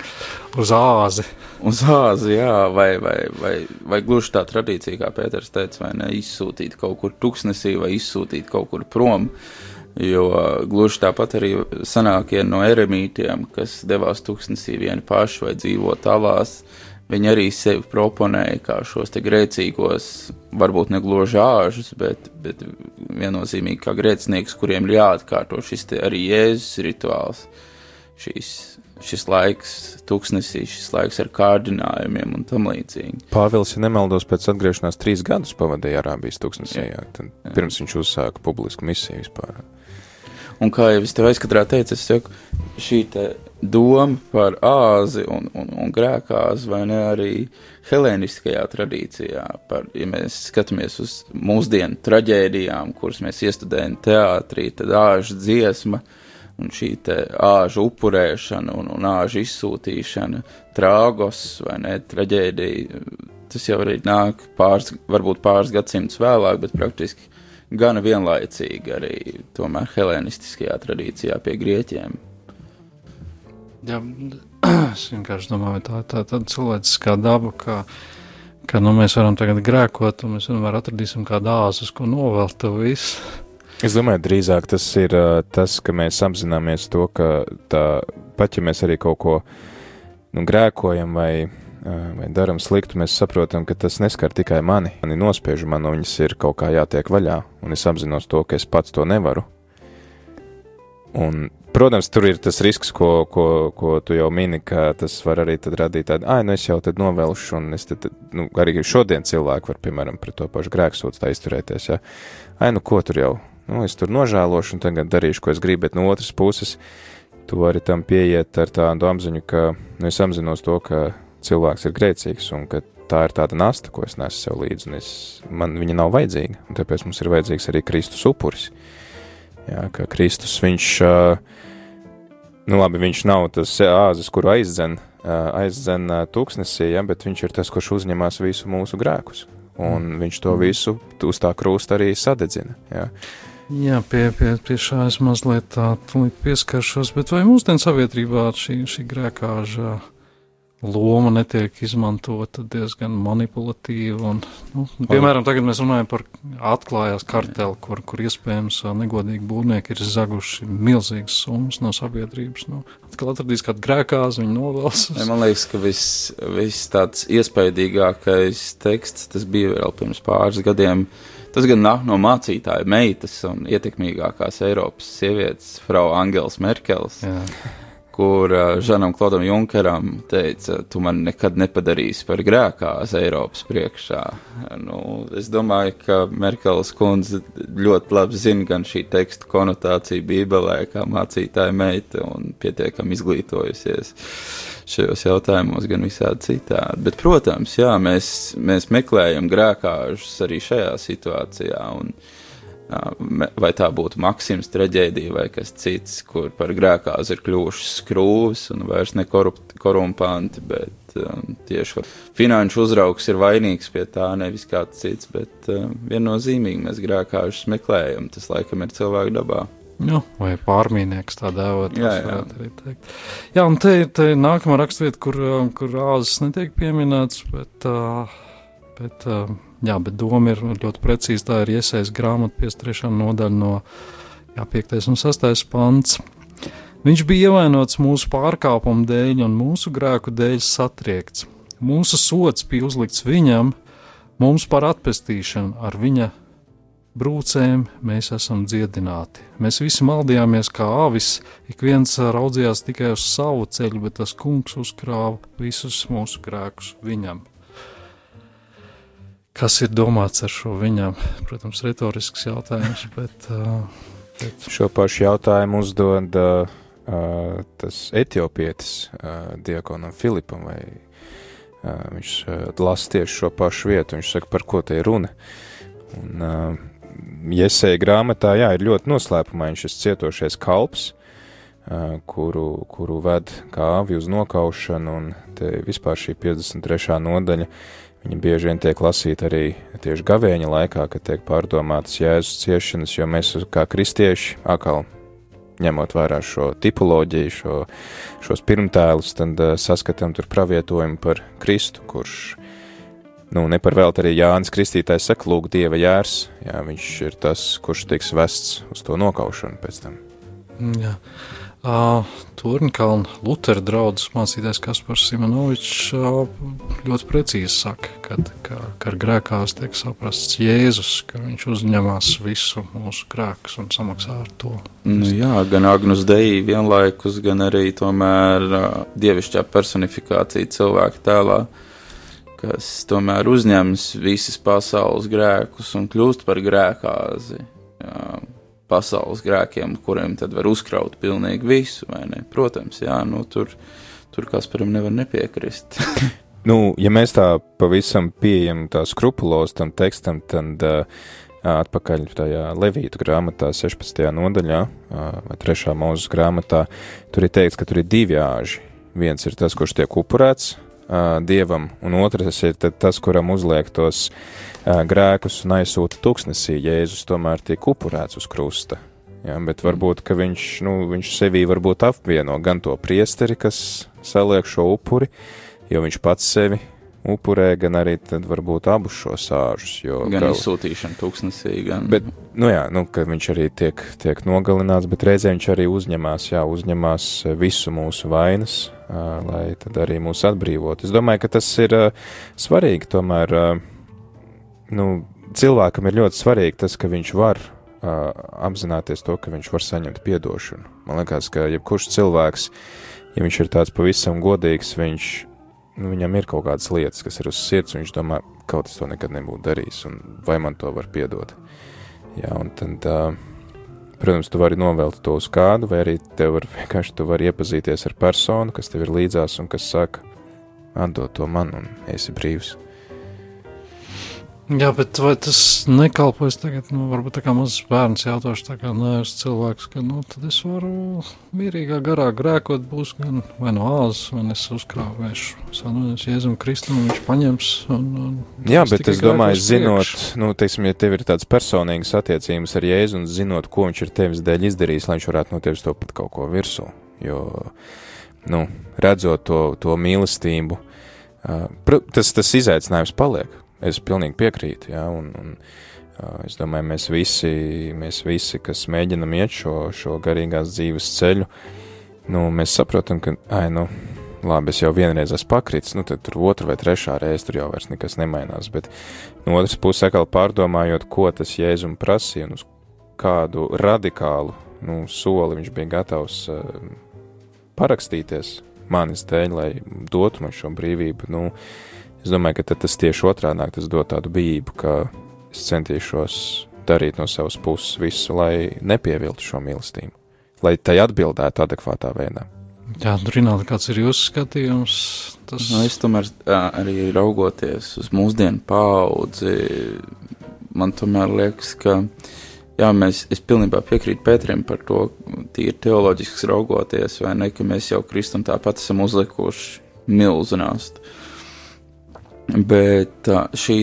uz āzi. Uz āzi, jā, vai, vai, vai, vai gluži tā tradīcija, kā Pēters teica, vai ne, izsūtīt kaut kur tuksnesī vai izsūtīt kaut kur prom. Jo gluži tāpat arī senākie no eremītiem, kas devās tuksnesī vieni paši vai dzīvo talās, viņi arī sevi proponēja kā šos te grēcīgos, varbūt ne gluži āžus, bet, bet viennozīmīgi kā grēcinieks, kuriem ir jāatkārto šis te arī Jēzus rituāls, šis, šis laiks tuksnesī, šis laiks ar kārdinājumiem un tam līdzīgi. Pāvils, ja nemaldos, pēc atgriešanās trīs gadus pavadīja Arābijas tūkstnesī, jā, tad pirms viņš uzsāka publisku misiju vispār. Un kā jau es tev aizkadrā teicu, es saku, šī te doma par āzi un, un, un grēkāzi, vai ne arī helēniskajā tradīcijā, par, ja mēs skatāmies uz mūsdienu traģēdijām, kuras mēs iestudējam teātrī, tad āžu dziesma un šī āžu upurēšana un, un āžu izsūtīšana, trāgos vai ne, traģēdija, tas jau arī nāk pāris, varbūt pāris gadsimtus vēlāk, bet praktiski gana vienlaicīgi arī tomēr helēnistiskajā tradīcijā pie grieķiem. Jā, es vienkārši domāju, tā ir tā, tāda cilvēciskā daba, ka, ka nu, mēs varam tagad grēkot, un mēs vienmēr atradīsim kādu āzu, ko novelt to visu. Es domāju, drīzāk tas ir tas, ka mēs apzināmies to, ka tā, pat ja mēs arī kaut ko nu, grēkojam vai, vai darām sliktu, mēs saprotam, ka tas neskar tikai mani. Mani nospiež, man no viņas ir kaut kā jātiek vaļā, un es apzinos to, ka es pats to nevaru. Un, protams, tur ir tas risks, ko, ko, ko tu jau mini, ka tas var arī radīt tādu, ah, nu es jau tad novelšu, un es tad, nu, arī šodien cilvēki var, piemēram, pret to pašu grēksūdzu tā izturēties, ja, ai, nu ko tur jau, nu es tur nožēlošu, un tagad darīšu, ko es gribu, bet no otras puses, tu vari tam pieiet ar tādu apziņu, ka, nu, es apzinos to, ka cilvēks ir grēcīgs, un ka tā ir tāda nasta, ko es nesu sev līdzi, un es, man viņa nav vajadzīga, un tāpēc mums ir vajadzīgs arī Kristus upuris. Jā, ka Kristus viņš, nu labi, viņš nav tas āzis, kuru aizdzen, aizdzen tūkstnesī, ja, bet viņš ir tas, kurš uzņemās visu mūsu grēkus. Un mm. viņš to visu uz tā krūsta arī sadedzina. Jā. Jā, pie, pie, pie šā es mazliet tā pieskaršos, bet vai mūsdienu sabiedrībā šī, šī grēkāža loma netiek izmantota diezgan manipulatīvi. Un, nu, piemēram, tagad mēs runājam par atklājās karteli, kur, kur iespējams negodīgi būvnieki ir zaguši milzīgas summas no sabiedrības. Nu, atkal atradīs kādu grēkāzi, viņi novels. Man liekas, ka viss vis tāds iespaidīgākais teksts, tas bija vēl pirms pāris gadiem. Tas gan nāk no mācītāja meitas un ietekmīgākās Eiropas sievietes, Frau Angels Merkels. Jā kur uh, Žanam Klodam Junkeram teica, tu man nekad nepadarīsi par grēkās Eiropas priekšā. Nu, es domāju, ka Merkeles kundze ļoti labi zina gan šī teksta konotāciju Bībelē, kā mācītāja meita un pietiekami izglītojusies šajos jautājumos, gan visādi citādi. Bet, protams, jā, mēs, mēs meklējam grēkāžus arī šajā situācijā. Un, uh, vai tā būtu Maksims traģēdija vai kas cits, kur par grēkāzi ir kļuvušas skrūves un vairs ne korumpanti, bet um, tieši finanšu uzraugs ir vainīgs pie tā, nevis kāds cits, bet um, viennozīmīgi mēs grēkāžus meklējam, tas laikam ir cilvēku dabā. Nu, vai pārmīnieks tā dēvot. Jā, jā. Arī teikt. jā, un te, ir nākamā rakstvieta, kur, kur āzes netiek pieminēts, bet, bet Jā, bet doma ir ļoti precīza. Tā ir iesaistīta grāmatā, 53. nodaļa no jā, 5. un 6. pants. Viņš bija ievainots mūsu pārkāpumu dēļ un mūsu grēku dēļ satriekts. Mūsu sots bija uzlikts viņam, mums par atpestīšanu ar viņa brūcēm mēs esam dziedināti. Mēs visi maldījāmies kā avis, ik viens raudzījās tikai uz savu ceļu, bet tas kungs uzkrāva visus mūsu grēkus viņam. Kas ir domāts ar šo viņam? Protams, retorisks jautājums, bet. Uh, bet... Šo pašu jautājumu uzdod uh, uh, tas etiopietis uh, diakonam Filipam, vai uh, viņš uh, lasa tieši šo pašu vietu. Viņš saka, par ko te ir runa. Un, uh, Iesēja grāmatā, jā, ir ļoti noslēpumains šis cietošais kalps, ā, kuru, kuru ved kā avi uz nokaušanu, un te vispār šī 53. nodaļa, viņa bieži vien tiek lasīta arī tieši gavēņa laikā, kad tiek pārdomātas Jēzus ciešanas, jo mēs kā kristieši atkal ņemot vērā šo tipoloģiju, šo, šos pirmtēlus, tad uh, saskatām tur pravietojumu par Kristu, kurš, nu, ne par velti arī Jānis Kristītājs saka, lūk, Dieva jērs, jā, viņš ir tas, kurš tiks vests uz to nokaušanu pēc tam. Jā. Uh, Turnkalna Lutera draugs mācītājs Kaspars Simonovičs uh, ļoti precīzi saka, kad, ka, ka ar grēkās tiek saprasts Jēzus, ka viņš uzņemās visu mūsu grēkus un samaksā ar to. Nu, jā, gan Agnus Dei vienlaikus, gan arī tomēr uh, dievišķā personifikācija cilvēka tēlā, kas tomēr uzņems visas pasaules grēkus un kļūst par grēkāzi. Jā, pasaules grēkiem, kuriem tad var uzkraut pilnīgi visu, vai ne? Protams, jā, nu tur, tur Kasparam nevar nepiekrist. Nu, ja mēs tā pavisam pieejam tā skrupulos tam tekstam, tad uh, atpakaļ tajā Levītu grāmatā, 16. nodaļā, uh, vai 3. mūzes grāmatā, tur ir teikts, ka tur ir divi āži. Viens ir tas, kurš tiek upurēts uh, dievam, un otrs ir tas, kuram uzliek tos uh, grēkus un aizsūta tuksnesī. Jēzus tomēr tiek upurēts uz krusta. Ja, bet varbūt, viņš, nu, viņš sevī varbūt apvieno gan to priesteri, kas saliek šo upuri, jo viņš pats sevi upurē, gan arī tad varbūt abus šos āžus. Jo gan gal- izsūtīšana tūkstnesī, gan. Bet, nu jā, nu, ka viņš arī tiek, tiek nogalināts, bet reizē viņš arī uzņemās, jā, uzņemās visu mūsu vainas, lai tad arī mūs atbrīvot. Es domāju, ka tas ir svarīgi tomēr, nu, cilvēkam ir ļoti svarīgi tas, ka viņš var ā, apzināties to, ka viņš var saņemt piedošanu. Man liekas, ka jebkurš cilvēks, ja viņš ir tāds pavisam godīgs, viņš, nu, viņam ir kaut kādas lietas, kas ir uz sirds, un viņš domā, kaut es to nekad nebūtu darījis, un vai man to var piedot. Jā, un tad, uh, protams, tu vari novelt to uz kādu, vai arī tev var vienkārši tu vari iepazīties ar personu, kas tev ir līdzās un kas saka, atdod to man un esi brīvs. Jā, bet vai tas nekalpojas tagad, nu, varbūt tā kā mazs bērns jautāšu, tā kā nevis cilvēks, ka, nu, tad es varu mierīgā garā grēkot, būs gan vai no āzes, vai es uzkrāvēšu sanoties Jēzum Kristum, viņš paņems un, un Jā, es bet es domāju, zinot, priekš. nu, teiksim, ja tev ir tāds personīgas attiecības ar Jēzu un zinot, ko viņš ir tevis dēļ izdarījis, lai viņš varētu no tevis to pat kaut ko virsū. Jo, nu, redzot to, to mīlestību, tas, tas izaicinājums paliek. Es pilnīgi piekrītu, jā, un, un es domāju, mēs visi, mēs visi, kas mēģinam iet šo, šo garīgās dzīves ceļu, nu, mēs saprotam, ka, ai, nu, labi, es jau vienreiz esmu pakritis, nu, tad tur otra vai trešā reize tur jau vairs nekas nemainās, bet no otras puses, atkal pārdomājot, ko tas Jēzum prasīja un uz kādu radikālu, nu, soli viņš bija gatavs uh, parakstīties manis dēļ, lai dotu man šo brīvību, nu, es domāju, ka tas tieši otrādāk tas dod tādu bijību, ka es centīšos darīt no savas puses visu, lai nepieviltu šo mīlestību, lai tai atbildētu adekvātā veidā. Jā, Rināli, kāds ir jūsu skatījums? Tas Nu, es tomēr arī raugoties uz mūsdienu paudzi, man tomēr liekas, ka jā, mēs, es pilnībā piekrītu Pēterim par to, tīri teoloģiski raugoties, vai ne, ka mēs jau Kristum tāpat esam uzlikuši milzu nāstu. Bet ā, šī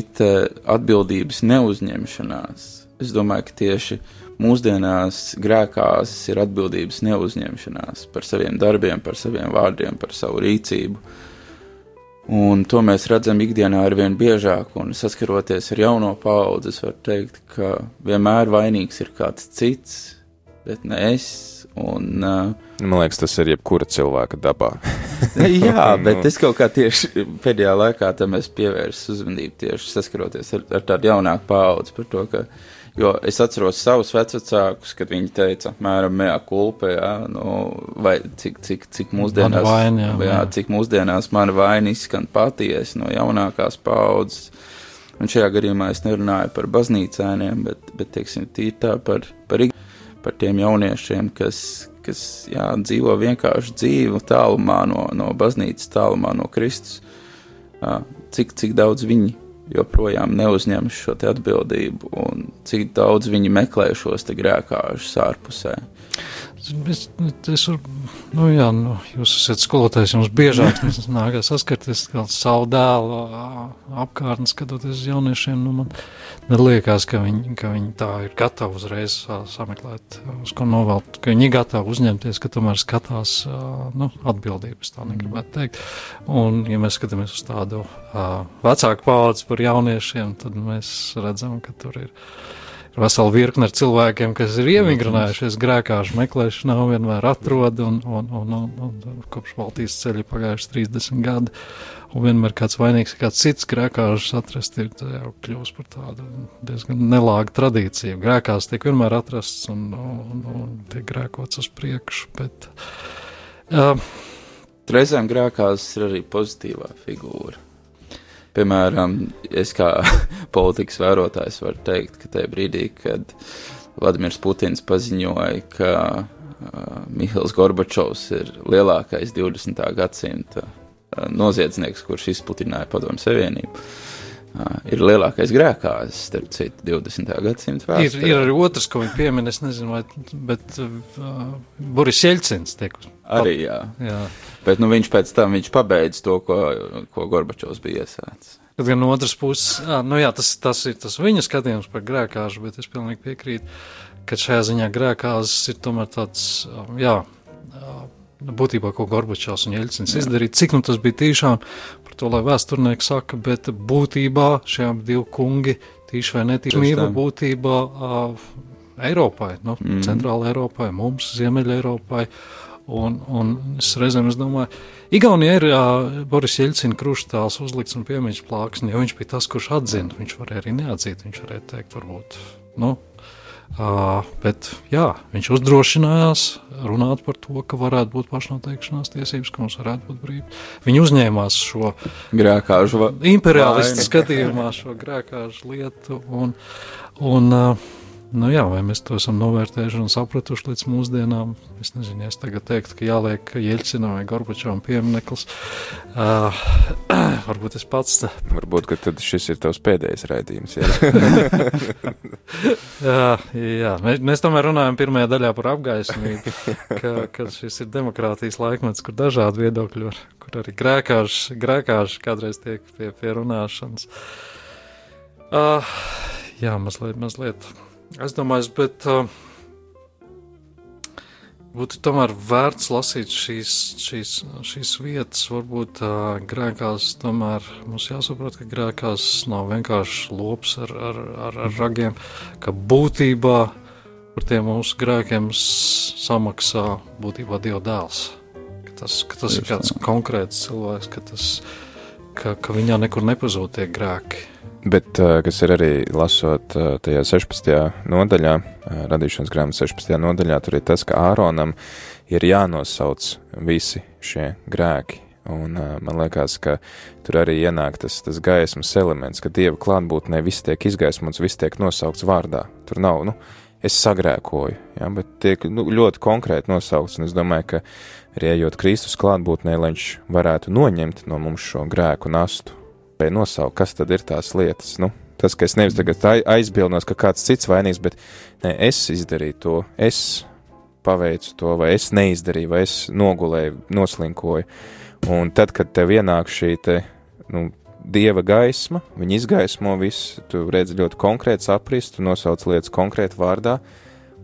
atbildības neuzņemšanās, es domāju, ka tieši mūsdienās grēkās ir atbildības neuzņemšanās par saviem darbiem, par saviem vārdiem, par savu rīcību. Un to mēs redzam ikdienā ar vien biežāk, un saskaroties ar jauno paudzi, es varu teikt, ka vienmēr vainīgs ir kāds cits, bet ne es. Un, uh, Man liekas, tas ir jebkura cilvēka dabā. jā, bet es kaut kā tieši pēdējā laikā tam es pievērsu uzmanību tieši saskaroties ar, ar tādu jaunāku paudzi par to, ka, jo es atceros savus vecvecākus, kad viņi teica, apmēram, mea kulpa, jā, nu, vai cik, cik, cik mūsdienās, vaina, jā, jā, cik mūsdienās mana vaina izskan patiesi no jaunākās paudzes. Un šajā gadījumā es nerunāju par baznīcēniem, bet, bet teiksim, tīri tā par, par, par tiem jauniešiem, kas, kas jā, dzīvo vienkārši dzīvu tālumā no, no baznīcas, tālumā no Kristus. Cik, cik daudz viņi joprojām neuzņemas šo atbildību, un cik daudz viņi meklē šos grēkāžus ārpusē. Es, es, nu, jā, nu, jūs esat skolotājs, jums biežāk nākās saskarties ar savu dēlu apkārtni, skatoties uz jauniešiem. Nu, man neliekas, ka viņi, ka viņi tā ir gatavi uzreiz sameklēt, uz ko novelt, ka viņi ir gatavi uzņemties, ka tomēr skatās nu, atbildības, tā negribētu teikt. Un, ja mēs skatāmies uz tādu vecāku paudzi par jauniešiem, tad mēs redzam, ka tur ir ir vesela virkne ar cilvēkiem, kas ir iemigrinājušies grēkāšu meklēšanā, vienmēr atrod, un, un, un, un, un kopš Baltijas ceļa pagājuši 30 gadi, un vienmēr kāds vainīgs, kāds cits grēkāšus atrast, ir jau kļūst par tādu diezgan nelāgu tradīciju. Grēkās tiek vienmēr atrasts un, un, un tiek grēkots uz priekšu, bet uh, Reizēm grēkās ir arī pozitīvā figūra. Piemēram, es kā politikas vērotājs varu teikt, ka tajā brīdī, kad Vladimirs Putins paziņoja, ka uh, Mihails Gorbačovs ir lielākais 20. gadsimta uh, noziedznieks, kurš izpludināja Padomu Savienību, uh, ir lielākais grēkājs, starp citu, 20. gadsimta ir, vēsturē. ir arī otrs, ko viņi piemin, es nezinu, vai, bet uh, Boris Jeļcins tiek. Arī, jā. Jā. Bet nu, viņš pēc tam viņš pabeidz to, ko, ko Gorbačovs bija iesācis. Tad gan no otras puses, ā, nu jā, tas, tas ir tas viņa skatījums par grēkāžu, bet es pilnīgi piekrītu, ka šajā ziņā grēkāzes ir tomēr tāds, jā, būtībā, ko Gorbačovs un Jeļcins izdarīja, cik nu tas bija tiešām par to, lai vēsturnieki saka, bet būtībā šie divi kungi, tīši vai netīšamība, tā. būtībā ā, Eiropai, nu, mm. centrāla Eiropai, mums, Ziemeļa Eiropai. Un, un es reizēm es domāju, Igaunijā ir uh, Boris Jeļcina kruštāls uzlikts un piemiņas plāksni, jo viņš bija tas, kurš atzina. Viņš varēja arī neatzīt, viņš varēja teikt, varbūt, nu, uh, bet jā, viņš uzdrošinājās runāt par to, ka varētu būt pašnoteikšanās tiesības, ka mums varētu būt brīvība. Viņi uzņēmās šo Grēkāžu imperialistu skatījumā, šo grēkāžu lietu. Un, un, uh, Nu jā, vai mēs to esam novērtējuši un sapratuši līdz mūsdienām? Es nezinu, es tagad teiktu, ka jāliek Jeļcinam vai Gorbačovam piemineklis. Uh, varbūt es pats. tā- Varbūt, ka tad šis ir tavs pēdējais raidījums. Jā. Jā, jā. Mēs, mēs tomēr runājam pirmajā daļā par apgaismību, ka, ka šis ir demokrātijas laikmets, kur dažādi viedokļi var, kur arī grēkāži, grēkāži kādreiz tiek pie, pie runāšanas. Uh, jā, mazliet, mazliet. Es domāju, bet uh, būtu tomēr vērts lasīt šīs, šīs, šīs vietas. Varbūt uh, grēkās, tomēr mums jāsaprot, ka grēkās nav vienkārši lops ar, ar, ar, ar ragiem, ka būtībā par tiem mūsu grēkiem samaksā būtībā Dieva dēls. Ka tas, ka tas ir Tieši kāds konkrēts cilvēks, ka, tas, ka, ka viņā nekur nepazūd tie grēki. Bet, ā, kas ir arī lasot ā, tajā 16. nodaļā, ā, radīšanas grāmatas 16. nodaļā, tur ir tas, ka Āronam ir jānosauc visi šie grēki. Un man liekas, ka tur arī ienāk tas, tas gaismas elements, ka dieva klātbūtnē viss tiek izgaismots, viss tiek nosaukts vārdā. Tur nav, nu, es sagrēkoju, ja, bet tiek nu, ļoti konkrēti nosaukts. Un es domāju, ka arī ejot Kristus klātbūtnē, lai viņš varētu noņemt no mums šo grēku nastu, vai nosaukt, kas tad ir tās lietas. Nu, tas, ka es nevis tagad ai- aizbildnos, ka kāds cits vainīgs, bet ne, es izdarīju to, es paveicu to, vai es neizdarīju, vai es nogulēju, noslinkoju. Un tad, kad tev ienāk šī te, nu, dieva gaisma, viņa izgaismo visu, tu redzi ļoti konkrēti saprast, tu nosauc lietas konkrēti vārdā,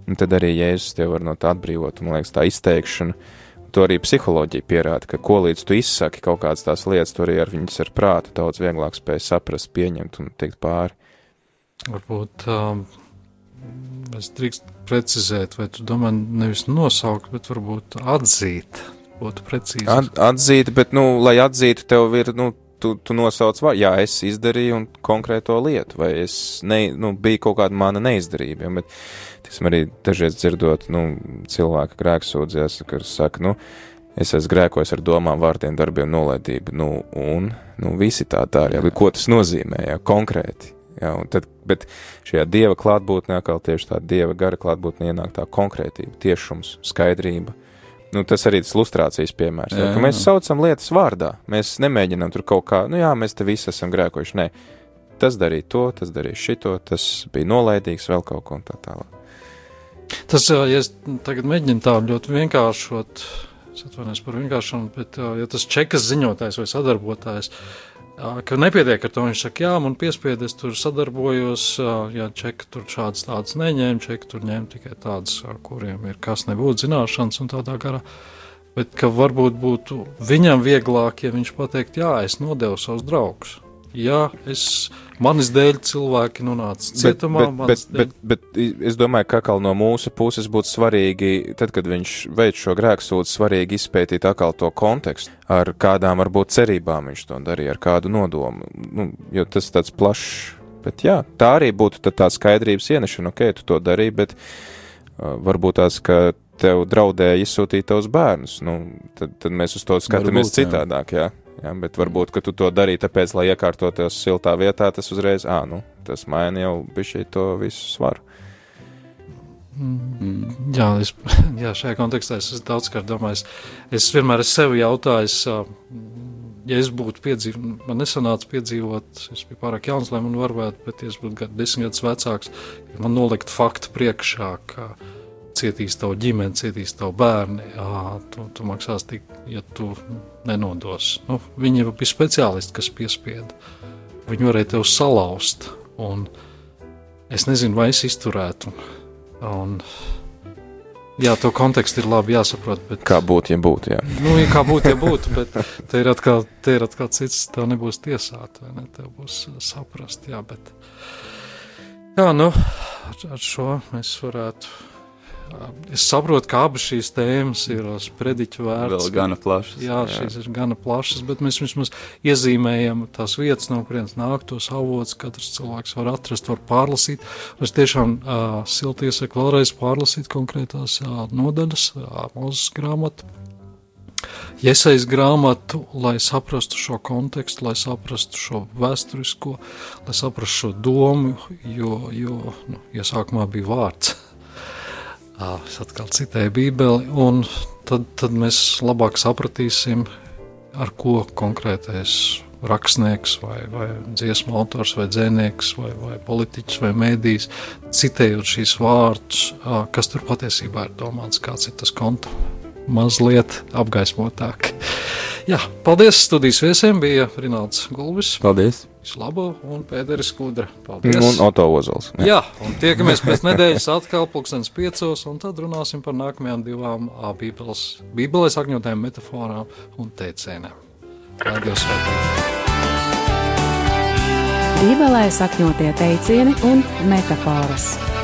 un tad arī Jēzus tev var no tā atbrīvot. Man liekas, tā izteikšana, to arī psiholoģija pierāda, ka ko līdz tu izsaki kaut kādas tās lietas, tu arī ar viņas ar prātu daudz vieglāk spēj saprast, pieņemt un tikt pāri. Varbūt um, es drīkst precizēt, vai tu domā nevis nosaukt, bet varbūt atzīt. Būtu precīzi. At, atzīt, bet, nu, lai atzītu, tev ir, nu, tu, tu nosauc, vai, jā, es izdarīju un konkrēto lietu, vai es, ne, nu, bija kaut kāda mana neizdarība, ja, bet, tiksim, arī dažreiz dzirdot, nu, cilvēka grēksūdzēs, kas saka, nu, es esmu grēkojis ar domām, vārdiem, darbiem, nolaidību, nu, un, nu, visi tā dara, ja, ko tas nozīmē, jā, konkrēti. Jā, tad, bet šajā dieva klātbūtnē, kā tieši tā dieva gara klātbūtnē, ienāk tā konkrētība, tiešums, skaidrība. Nu, tas arī tas ilustrācijas piemērs. Jā, Jā, ka mēs jā. saucam lietas vārdā. Mēs nemēģinām tur kaut kā, nu jā, mēs te visi esam grēkojuši. Nē, tas darīja to, tas darīja šito, tas bija nolaidīgs, vēl kaut ko un tā tālāk. Tas, ja es tagad mēģinu tā ļoti vienkāršot, atvainojos par vienkāršumu, bet, ja tas čekas ziņotājs vai sadarbotājs, ka nepietiek ar to, viņš saka, jā, man piespiedu, es tur sadarbojos, jā, čeka tur šādas tādas neņēma, čeka tur ņēma tikai tādas, kuriem ir kas nebūtu zināšanas un tādā garā. Bet ka varbūt būtu viņam vieglāk, ja viņš pateikt, jā, es nodevu savus draugus. Jā, es, manis dēļ cilvēki nonāca cietumā, bet, bet, bet, bet es domāju, ka atkal no mūsu puses būtu svarīgi, tad, kad viņš veic šo grēksūdu, svarīgi izpētīt atkal to kontekstu, ar kādām varbūt cerībām viņš to darīja, ar kādu nodomu. Nu, jo tas tāds plašs, bet jā, tā arī būtu tā skaidrības ienešana, ok, tu to darīji, bet uh, varbūt tās, ka tev draudēja izsūtīt tavus bērnus, nu, tad, tad mēs uz to skatāmies Varbūt, citādāk, jā. Jā, bet varbūt, ka tu to darīji tāpēc, lai iekārtotos siltā vietā, tas uzreiz, ā, nu, tas maina jau bišķi to visu svaru. Mm. Jā, es, jā, šajā kontekstā es daudzkārt domājis. Es vienmēr sev jautājis, ā, ja es būtu piedzīvojis, man nesanāca piedzīvot, es biju pārāk jauns, lai man varētu, bet ja es būtu gadu desmit gadus vecāks, ja man nolikt faktu priekšā, ka cietīs tavu ģimeni, cietīs tavu bērni, ā, tu, tu maksās tik, ja tu nenodos. Nu, viņi jau bija speciālisti, kas piespieda. Viņi varēja tev salauzt, un es nezinu, vai es izturētu. Un, jā, to kontekstu ir labi jāsaprot. Bet, Kā būtu, ja būtu, jā. nu, ja kā būtu, ja būtu, bet te ir atkal, te ir atkal cits, tev nebūs tiesāt, vai ne? Tev būs saprast, jā, bet. Jā, nu, ar, ar šo mēs varētu. Uh, Es saprotu, ka abas šīs tēmas ir uz prediķu vērts. Vēl gana plašs. Jā, šīs ir gana plašas, bet mēs vismaz iezīmējam tās vietas, no kurienes nāk tos avots. Katrs cilvēks var atrast, var pārlasīt. Es tiešām uh, silti iesaku vēlreiz pārlasīt konkrētās uh, nodaļas, uh, mūzes grāmatu. Iesaist grāmatu, lai saprastu šo kontekstu, lai saprastu šo vēsturisko, lai saprastu šo domu, jo, jo nu, iesākumā bija vārds. Ā, Es atkal citēju Bībeli, un tad, tad mēs labāk sapratīsim, ar ko konkrētais rakstnieks, vai, vai dziesmu autors, vai dzēnieks, vai, vai politiķis, vai mēdījis, citējot šīs vārdus, kas tur patiesībā ir domāts, kāds ir tas konta. Mazliet apgaismotāk. Jā, paldies studijas viesiem. Bija Rināls Gulbis, Paldies! Visu labu, un Pēteris Kudra. Paldies! Un Oto Ozols. Jā, un tiekamies pēc nedēļas atkal pulkstenis piecos, un tad runāsim par nākamajām divām bībeles, bībelē sakņotēm metaforām un teicieniem. Lai Dievs svētī! Bībelē sakņotie teicieni un metafāras.